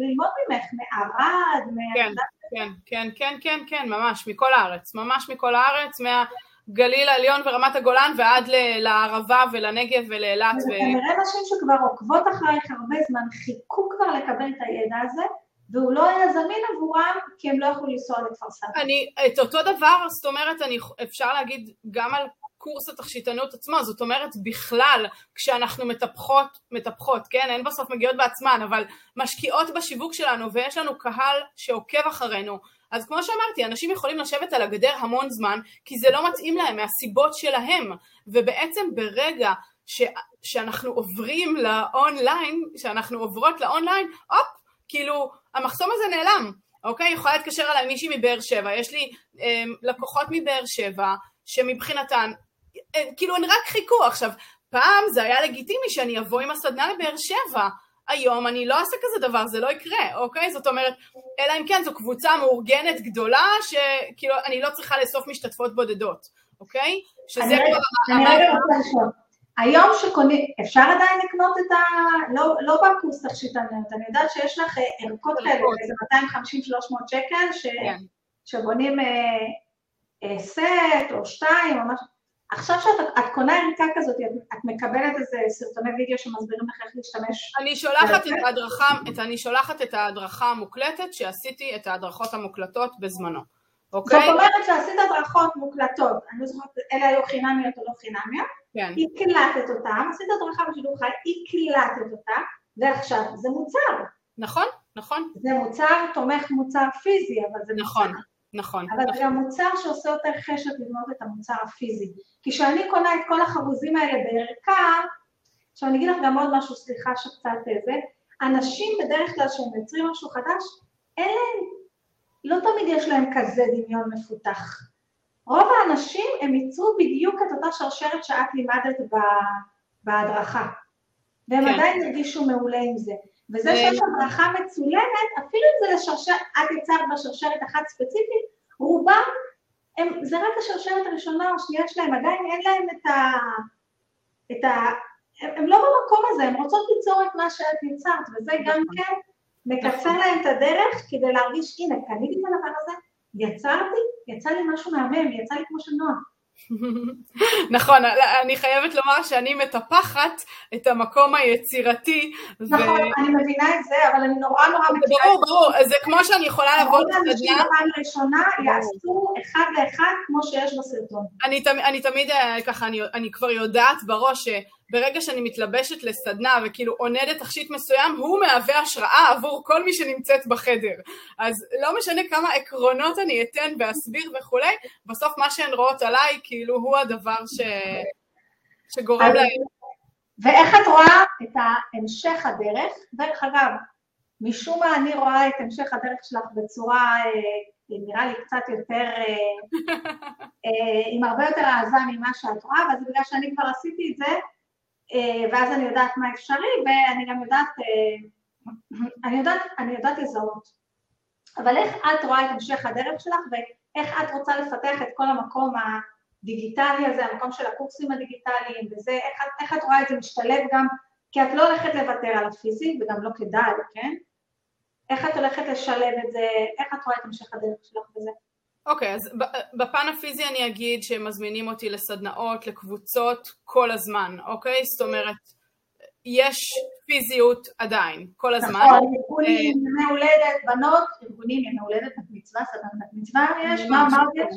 A: ללמוד ממך, מערד,
B: כן, כן, כן, כן, כן, כן, ממש, מכל הארץ, ממש מכל הארץ, מהגליל העליון ורמת הגולן ועד לערבה ולנגב ולאילת.
A: כנראה נשים שכבר עוקבות אחרייך הרבה זמן, חיכו כבר לקבל את הידע הזה, והוא לא היה זמין עבורם כי הם לא יכלו לנסוע לכפר סבא.
B: אני, את אותו דבר, זאת אומרת, אני, אפשר להגיד גם על קורס התכשיטנות עצמו, זאת אומרת בכלל כשאנחנו מטפחות, מטפחות, כן, אין בסוף מגיעות בעצמן, אבל משקיעות בשיווק שלנו ויש לנו קהל שעוקב אחרינו, אז כמו שאמרתי, אנשים יכולים לשבת על הגדר המון זמן כי זה לא מתאים להם מהסיבות שלהם, ובעצם ברגע ש, שאנחנו עוברים לאונליין, שאנחנו עוברות לאונליין, הופ, כאילו המחסום הזה נעלם, אוקיי? יכולה להתקשר אליי מישהי מבאר שבע, יש לי אה, לקוחות מבאר שבע שמבחינתן אה, כאילו הן רק חיכו. עכשיו, פעם זה היה לגיטימי שאני אבוא עם הסדנה לבאר שבע. היום אני לא אעשה כזה דבר, זה לא יקרה, אוקיי? זאת אומרת, אלא אם כן זו קבוצה מאורגנת גדולה, שכאילו אני לא צריכה לאסוף משתתפות בודדות, אוקיי?
A: שזה כבר... אני רגע רוצה לשאול. היום שקונים, אפשר עדיין לקנות את ה... לא, לא בקורס תכשיטנות, אני יודעת שיש לך אה, ערכות כאלה, איזה 250-300 שקל, ש... כן. שבונים אה, אה, סט או שתיים או משהו. עכשיו שאת קונה ערכה כזאת, את מקבלת איזה סרטוני וידאו שמסבירים לך איך להשתמש?
B: אני שולחת את ההדרכה, את, אני שולחת את ההדרכה המוקלטת שעשיתי את ההדרכות המוקלטות בזמנו, אוקיי?
A: זאת אומרת שעשית הדרכות מוקלטות, אני לא זוכרת, אלה היו חינמיות או לא חינמיות, כן. הקלטת אותם, עשית הדרכה בשידור חי, הקלטת אותה, ועכשיו זה מוצר.
B: נכון, נכון.
A: זה מוצר תומך מוצר פיזי, אבל זה
B: נכון. מוצר. נכון.
A: אבל נכון. זה גם מוצר שעושה יותר חשק לבנות את המוצר הפיזי. כי כשאני קונה את כל החרוזים האלה בערכה, עכשיו אני אגיד לך גם עוד משהו, סליחה שקצת זה, אנשים בדרך כלל שהם מייצרים משהו חדש, אין להם, לא תמיד יש להם כזה דמיון מפותח. רוב האנשים הם ייצרו בדיוק את אותה שרשרת שאת לימדת בהדרכה, והם כן. עדיין הרגישו מעולה עם זה. וזה שיש הדרכה מצולמת, אפילו אם זה לשרשרת, את יצרת בשרשרת אחת ספציפית, רובם, הם, זה רק השרשרת הראשונה או השנייה שלהם, עדיין אין להם את, ה, את ה... הן לא במקום הזה, הן רוצות ליצור את מה שאת יצרת, וזה גם כן מקצר להם את הדרך כדי להרגיש, הנה, קניתי את הדבר הזה, יצרתי, יצא לי משהו מהמם, יצא לי כמו של.
B: נכון, אני חייבת לומר שאני מטפחת את המקום היצירתי.
A: נכון, ו... אני מבינה את זה, אבל אני נורא נורא
B: מכירה ברור, ברור, זה כמו שאני יכולה לבוא
A: לסדנה. אנשים בפעם ראשונה יעשו אחד לאחד כמו שיש בסרטון.
B: אני, אני תמיד אה, ככה, אני, אני כבר יודעת בראש ברגע שאני מתלבשת לסדנה וכאילו עונדת תכשיט מסוים, הוא מהווה השראה עבור כל מי שנמצאת בחדר. אז לא משנה כמה עקרונות אני אתן ואסביר וכולי, בסוף מה שהן רואות עליי, כאילו הוא הדבר ש... שגורם להם.
A: ואיך את רואה את המשך הדרך? דרך אגב, משום מה אני רואה את המשך הדרך שלך בצורה, אה, נראה לי קצת יותר, אה, אה, עם הרבה יותר העזה ממה שאת רואה, וזה בגלל שאני כבר עשיתי את זה, ואז אני יודעת מה אפשרי, ואני גם יודעת, אה, אני יודעת, אני יודעת לזהות. אבל איך את רואה את המשך הדרך שלך, ואיך את רוצה לפתח את כל המקום הדיגיטלי הזה, המקום של הקורסים הדיגיטליים, וזה, איך, איך את רואה את זה משתלב גם, כי את לא הולכת לוותר על הפיזי, וגם לא כדאי, כן? איך את הולכת לשלב את זה, איך את רואה את המשך הדרך שלך בזה?
B: אוקיי, okay, אז בפן הפיזי אני אגיד שהם מזמינים אותי לסדנאות, לקבוצות, כל הזמן, אוקיי? Okay? זאת אומרת, יש פיזיות עדיין, כל הזמן.
A: נכון, ארגונים, אה, ימי הולדת, בנות, ארגונים, ימי הולדת, מצווה, סדנת מצווה יש, מה אמרת יש?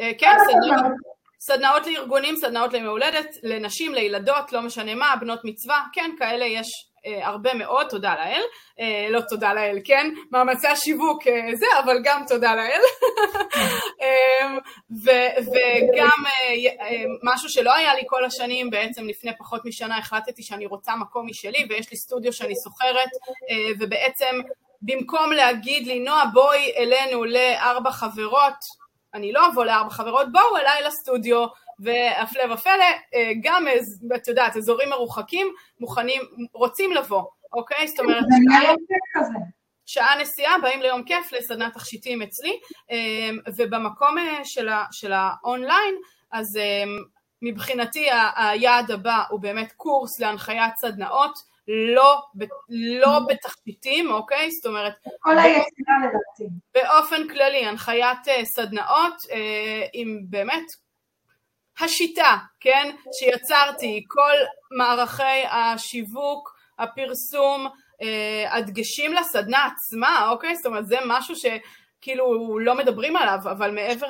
B: אה, כן, סדנאות. סדנאות לארגונים, סדנאות לימי הולדת, לנשים, לילדות, לא משנה מה, בנות מצווה, כן, כאלה יש אה, הרבה מאוד, תודה לאל, אה, לא תודה לאל, כן, מאמצי השיווק אה, זה, אבל גם תודה לאל. אה, ו- וגם אה, אה, משהו שלא היה לי כל השנים, בעצם לפני פחות משנה החלטתי שאני רוצה מקום משלי ויש לי סטודיו שאני שוכרת, אה, ובעצם במקום להגיד לי, נועה בואי אלינו לארבע חברות, אני לא אבוא לארבע חברות, בואו אליי לסטודיו, והפלא ופלא, אה, גם, את יודעת, אזורים מרוחקים, מוכנים, רוצים לבוא, אוקיי? זאת אומרת, שעה נסיעה, באים ליום כיף לסדנת תכשיטים אצלי, אה, ובמקום אה, של האונליין, אז מבחינתי היעד הבא הוא באמת קורס להנחיית סדנאות, לא, לא בתחתיתים, אוקיי? זאת אומרת...
A: כל היצירה לדעתי.
B: באופן כללי, הנחיית אה, סדנאות אה, עם באמת השיטה, כן? שיצרתי, כל מערכי השיווק, הפרסום, אה, הדגשים לסדנה עצמה, אוקיי? זאת אומרת, זה משהו שכאילו לא מדברים עליו, אבל מעבר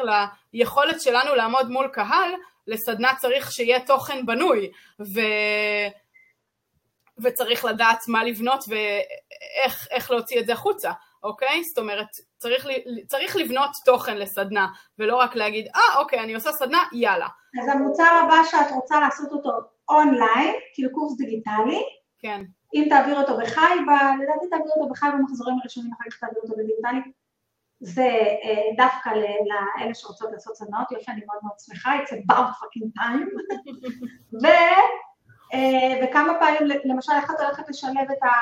B: ליכולת שלנו לעמוד מול קהל, לסדנה צריך שיהיה תוכן בנוי, ו... וצריך לדעת מה לבנות ואיך להוציא את זה החוצה, אוקיי? זאת אומרת, צריך, צריך לבנות תוכן לסדנה, ולא רק להגיד, אה, אוקיי, אני עושה סדנה, יאללה.
A: אז המוצר הבא שאת רוצה לעשות אותו אונליין, כאילו קורס דיגיטלי,
B: כן.
A: אם תעביר אותו בחי, ב... לדעתי תעביר אותו בחי במחזורים הראשונים, אחר כך תעביר אותו בדיגיטלי, זה אה, דווקא לאלה שרוצות לעשות סדנאות, יופי, אני מאוד מאוד שמחה, it's about fucking time. ו... אה, וכמה פעמים, למשל, איך את הולכת לשלב את ה...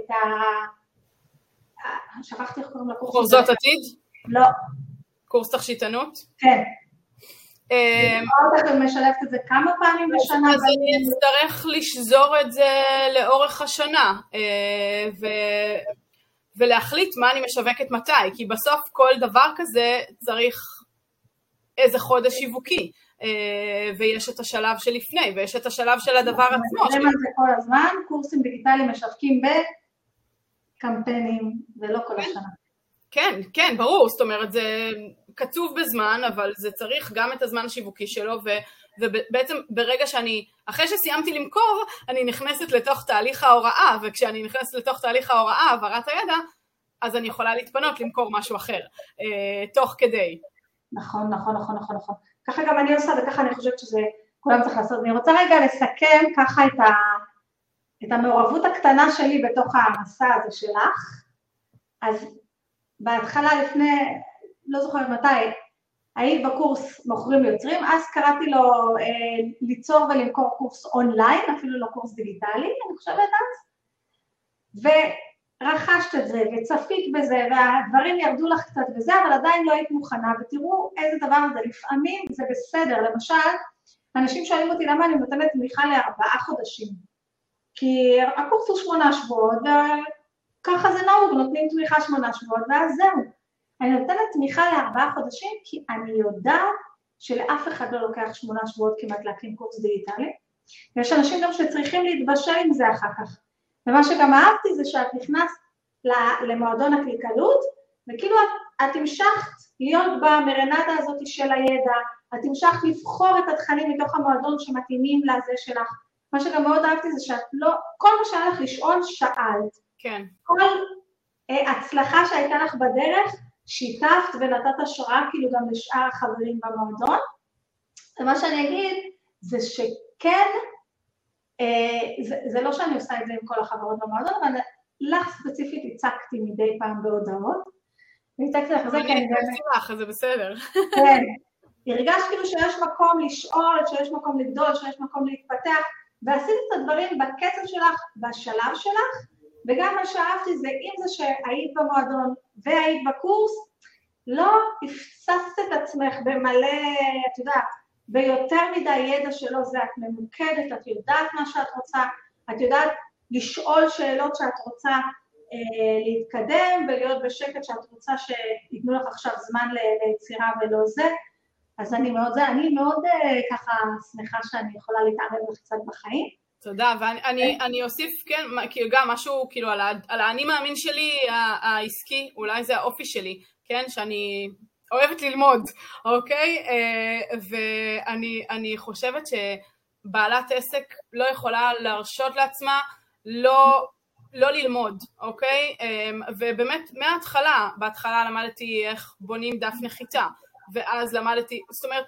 A: את ה... שכחתי איך קוראים לקורס.
B: חורזות עתיד?
A: לא.
B: קורס תכשיטנות?
A: כן. אה, את משלבת את זה כמה פעמים בשנה?
B: אז אני אצטרך לשזור את זה לאורך השנה, אה, ולהחליט מה אני משווקת מתי, כי בסוף כל דבר כזה צריך איזה חודש שיווקי. אה, ויש את השלב שלפני, ויש את השלב של הדבר עצמו. אנחנו
A: מדברים על זה כל הזמן, קורסים דיגיטליים משווקים בקמפיינים, ולא כל כן. השנה.
B: כן, כן, ברור, זאת אומרת, זה קצוב בזמן, אבל זה צריך גם את הזמן השיווקי שלו, ו, ובעצם ברגע שאני, אחרי שסיימתי למכור, אני נכנסת לתוך תהליך ההוראה, וכשאני נכנסת לתוך תהליך ההוראה, העברת הידע, אז אני יכולה להתפנות למכור משהו אחר, אה, תוך כדי.
A: נכון, נכון, נכון, נכון, נכון. ככה גם אני עושה וככה אני חושבת שזה כולם צריך לעשות. אני רוצה רגע לסכם ככה את, ה, את המעורבות הקטנה שלי בתוך המסע הזה שלך. אז בהתחלה לפני, לא זוכרת מתי, היית בקורס מוכרים יוצרים, אז קראתי לו אה, ליצור ולמכור קורס אונליין, אפילו לא קורס דיגיטלי, אני חושבת אז, רכשת את זה וצפית בזה והדברים ירדו לך קצת וזה, אבל עדיין לא היית מוכנה, ותראו איזה דבר זה, לפעמים זה בסדר, למשל, אנשים שואלים אותי למה אני נותנת תמיכה לארבעה חודשים. כי הקורס הוא שמונה שבועות, וככה זה נהוג, נותנים תמיכה שמונה שבועות, ואז זהו. אני נותנת תמיכה לארבעה חודשים כי אני יודעת שלאף אחד לא לוקח שמונה שבועות כמעט להקים קורס דיגיטלי. ויש אנשים גם שצריכים להתבשל עם זה אחר כך. ומה שגם אהבתי זה שאת נכנסת למועדון הקליקלות, וכאילו את, את המשכת להיות במרנדה הזאת של הידע, את המשכת לבחור את התכנים מתוך המועדון שמתאימים לזה שלך. מה שגם מאוד אהבתי זה שאת לא, כל מה שהיה לך לשאול, שאלת.
B: כן.
A: כל אה, הצלחה שהייתה לך בדרך, שיתפת ונתת השראה כאילו גם לשאר החברים במועדון. ומה שאני אגיד זה שכן, אה, זה, זה לא שאני עושה את זה עם כל החברות במועדון, אבל לך ספציפית הצקתי מדי פעם בהודעות. והצקתי לך, זה
B: כן, אני באמת... זה בסדר.
A: כן. הרגשת כאילו שיש מקום לשאול, שיש מקום לגדול, שיש מקום להתפתח, ועשית את הדברים בקצב שלך, בשלב שלך, וגם מה שאהבתי זה אם זה שהיית במועדון והיית בקורס, לא הפצצת את עצמך במלא, את יודעת, ביותר מדי ידע שלא זה, את ממוקדת, את יודעת מה שאת רוצה, את יודעת לשאול שאלות שאת רוצה אה, להתקדם ולהיות בשקט שאת רוצה שייתנו לך עכשיו זמן ליצירה ולא זה. אז אני מאוד, אני מאוד אה, ככה שמחה שאני יכולה להתערב לך קצת בחיים.
B: תודה, ואני אני אוסיף, כן, כאילו גם משהו, כאילו, על, על האני מאמין שלי העסקי, אולי זה האופי שלי, כן, שאני אוהבת ללמוד, אוקיי? אה, ואני חושבת שבעלת עסק לא יכולה להרשות לעצמה לא, לא ללמוד, אוקיי? אה, ובאמת, מההתחלה, בהתחלה למדתי איך בונים דף נחיתה, ואז למדתי, זאת אומרת,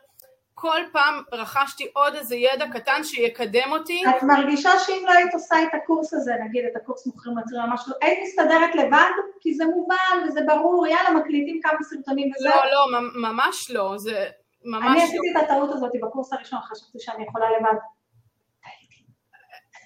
B: כל פעם רכשתי עוד איזה ידע קטן שיקדם אותי.
A: את מרגישה שאם לא היית עושה את הקורס הזה, נגיד את הקורס מוכרים לצרימה, משהו, היית מסתדרת לבד? כי זה מובן וזה ברור, יאללה, מקליטים כמה סרטונים וזהו.
B: לא, לא, ממש לא, זה ממש
A: לא. אני עשיתי את הטעות הזאת בקורס הראשון, חשבתי שאני יכולה לבד.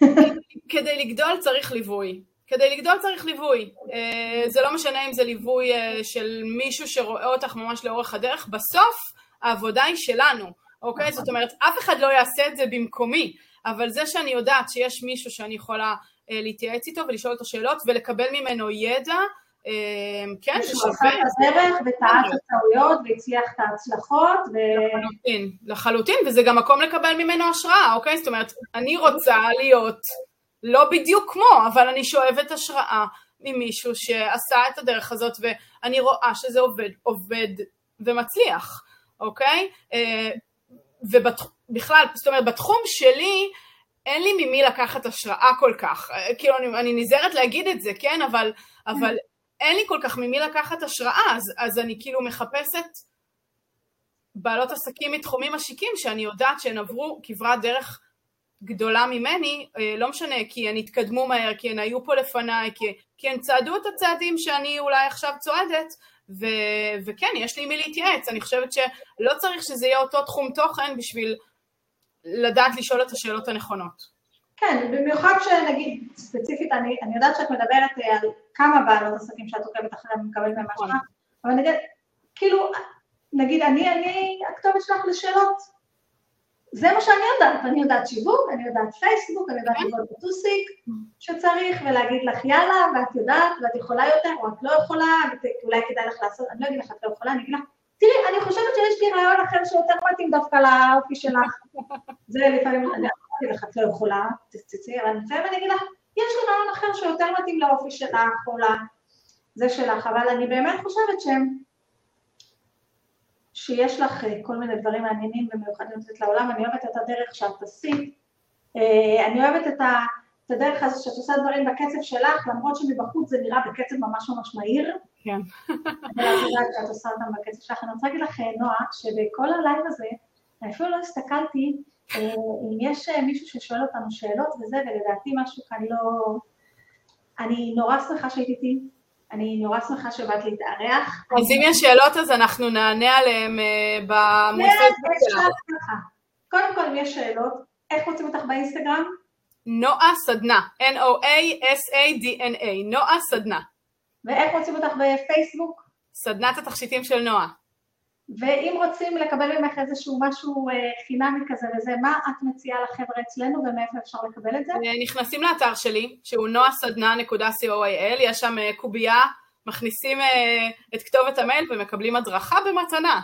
B: כדי לגדול צריך ליווי. כדי לגדול צריך ליווי. אה, זה לא משנה אם זה ליווי אה, של מישהו שרואה אותך ממש לאורך הדרך, בסוף העבודה היא שלנו, אוקיי? זאת אומרת, אף אחד לא יעשה את זה במקומי, אבל זה שאני יודעת שיש מישהו שאני יכולה אה, להתייעץ איתו ולשאול אותו שאלות ולקבל ממנו ידע, כן,
A: זה שווה. שעשה את הדרך וטעה את הטעויות והצליח את ההצלחות. ו...
B: לחלוטין, לחלוטין, וזה גם מקום לקבל ממנו השראה, אוקיי? זאת אומרת, אני רוצה להיות לא בדיוק כמו, אבל אני שואבת השראה ממישהו שעשה את הדרך הזאת ואני רואה שזה עובד, עובד ומצליח, אוקיי? אה, ובכלל, זאת אומרת, בתחום שלי אין לי ממי לקחת השראה כל כך. אה, כאילו, אני, אני נזהרת להגיד את זה, כן? אבל, אבל אין לי כל כך ממי לקחת השראה, אז, אז אני כאילו מחפשת בעלות עסקים מתחומים משיקים שאני יודעת שהן עברו כברת דרך גדולה ממני, אה, לא משנה, כי הן התקדמו מהר, כי הן היו פה לפניי, כי, כי הן צעדו את הצעדים שאני אולי עכשיו צועדת, ו, וכן, יש לי מי להתייעץ, אני חושבת שלא צריך שזה יהיה אותו תחום תוכן בשביל לדעת לשאול את השאלות הנכונות.
A: כן, במיוחד שנגיד, ספציפית, אני, אני יודעת שאת מדברת אה, על כמה בעלות עסקים שאת עוקבת אחריהם ומקבלת מהם נכון. אבל נגיד, כאילו, נגיד, אני, אני הכתובת שלך לשאלות זה מה שאני יודעת, אני יודעת שיווק, אני יודעת פייסבוק, אני יודעת ללמוד בטוסיק שצריך, ולהגיד לך יאללה, ואת יודעת, ואת יכולה יותר, או את לא יכולה, ואולי כדאי לך לעשות, אני לא אגיד לך את לא יכולה, אני אגיד לך, תראי, אני חושבת שיש לי רעיון אחר שיותר מתאים דווקא לאופי שלך. זה לפעמים, אני אגיד לך, את לא יכולה, תצאי, אבל לפעמים אני אגיד לך, יש לי רעיון אחר שיותר מתאים לאופי שלך, או לזה שלך, אבל אני באמת חושבת שהם... שיש לך אה, כל מיני דברים מעניינים ומיוחדים לתת לעולם, אני אוהבת את הדרך שאת עשית, אה, אני אוהבת את, ה, את הדרך הזו שאת עושה דברים בקצב שלך, למרות שמבחוץ זה נראה בקצב ממש ממש מהיר.
B: כן.
A: אבל את יודעת שאת עושה אותם בקצב שלך. אני רוצה להגיד לך, אה, נועה, שבכל הלייב הזה, אני אפילו לא הסתכלתי אם יש מישהו ששואל אותנו שאלות וזה, ולדעתי משהו כאן לא... אני נורא שמחה שהיית איתי, אני נורא שמחה שבאת להתארח.
B: אז אם יש שאלות אז אנחנו נענה עליהן אה, בפוסט
A: שלנו. קודם כל, אם יש שאלות, איך מוצאים אותך באינסטגרם?
B: נועה סדנה, N-O-A-S-A-D-N-A, נועה סדנה.
A: ואיך מוצאים אותך בפייסבוק?
B: סדנת התכשיטים של נועה.
A: ואם רוצים לקבל ממך איזשהו משהו חינמי כזה וזה, מה את מציעה לחבר'ה אצלנו ומאיפה אפשר לקבל את זה?
B: נכנסים לאתר שלי, שהוא noasדנה.coil, יש שם קובייה, מכניסים את כתובת המייל ומקבלים הדרכה במתנה.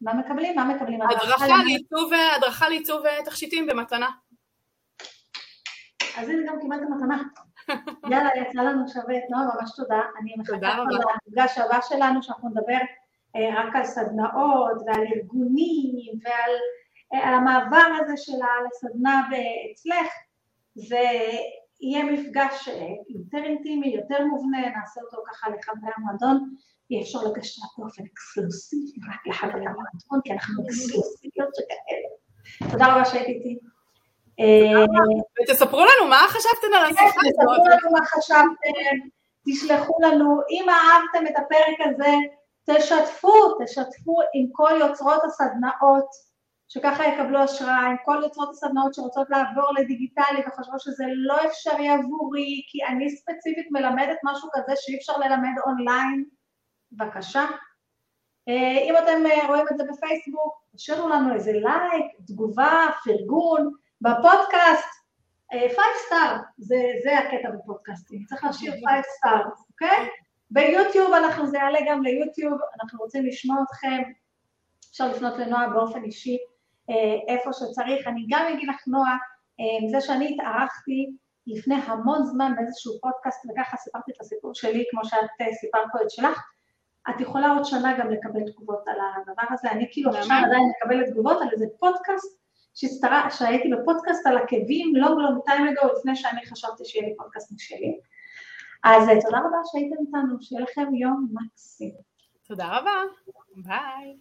A: מה מקבלים? מה מקבלים?
B: הדרכה לעיצוב, הדרכה לעיצוב תכשיטים במתנה.
A: אז הנה גם קיבלת מתנה. יאללה, יצא לנו שווה. נועה, ממש תודה. אני מחכה למפגש הבא שלנו, שאנחנו נדבר אה, רק על סדנאות ועל ארגונים ועל אה, המעבר הזה שלה לסדנה אצלך. זה יהיה מפגש אה, יותר אינטימי, יותר מובנה, נעשה אותו ככה לחברי המועדון. יהיה אפשר לגשת באופן אקסקלוסיבי רק לחברי המועדון, כי אנחנו אקסקלוסיביות שכאלה. תודה רבה שהיית איתי.
B: ותספרו לנו מה חשבתם על השיחה הזאת.
A: תספרו לנו מה חשבתם, תשלחו לנו, אם אהבתם את הפרק הזה, תשתפו, תשתפו עם כל יוצרות הסדנאות, שככה יקבלו השראה, עם כל יוצרות הסדנאות שרוצות לעבור לדיגיטלי וחושבות שזה לא אפשרי עבורי, כי אני ספציפית מלמדת משהו כזה שאי אפשר ללמד אונליין, בבקשה. אם אתם רואים את זה בפייסבוק, תשאירו לנו איזה לייק, תגובה, פרגון, בפודקאסט, 5 סטאר, זה, זה הקטע בפודקאסטים, צריך להשאיר 5 סטאר, אוקיי? ביוטיוב אנחנו, זה יעלה גם ליוטיוב, אנחנו רוצים לשמוע אתכם, אפשר לפנות לנועה באופן אישי, איפה שצריך. אני גם אגיד לך, נועה, זה שאני התארחתי לפני המון זמן באיזשהו פודקאסט, וככה סיפרתי את הסיפור שלי, כמו שאת סיפרת פה את שלך, את יכולה עוד שנה גם לקבל תגובות על הדבר הזה, אני כאילו עכשיו עדיין מקבלת תגובות על איזה פודקאסט, שהסתרה, שהייתי בפודקאסט על עקבים, לא לא time ago, לפני שאני חשבתי שיהיה לי פודקאסט משלי. אז תודה רבה שהייתם איתנו, שיהיה לכם יום מקסים.
B: תודה רבה, ביי.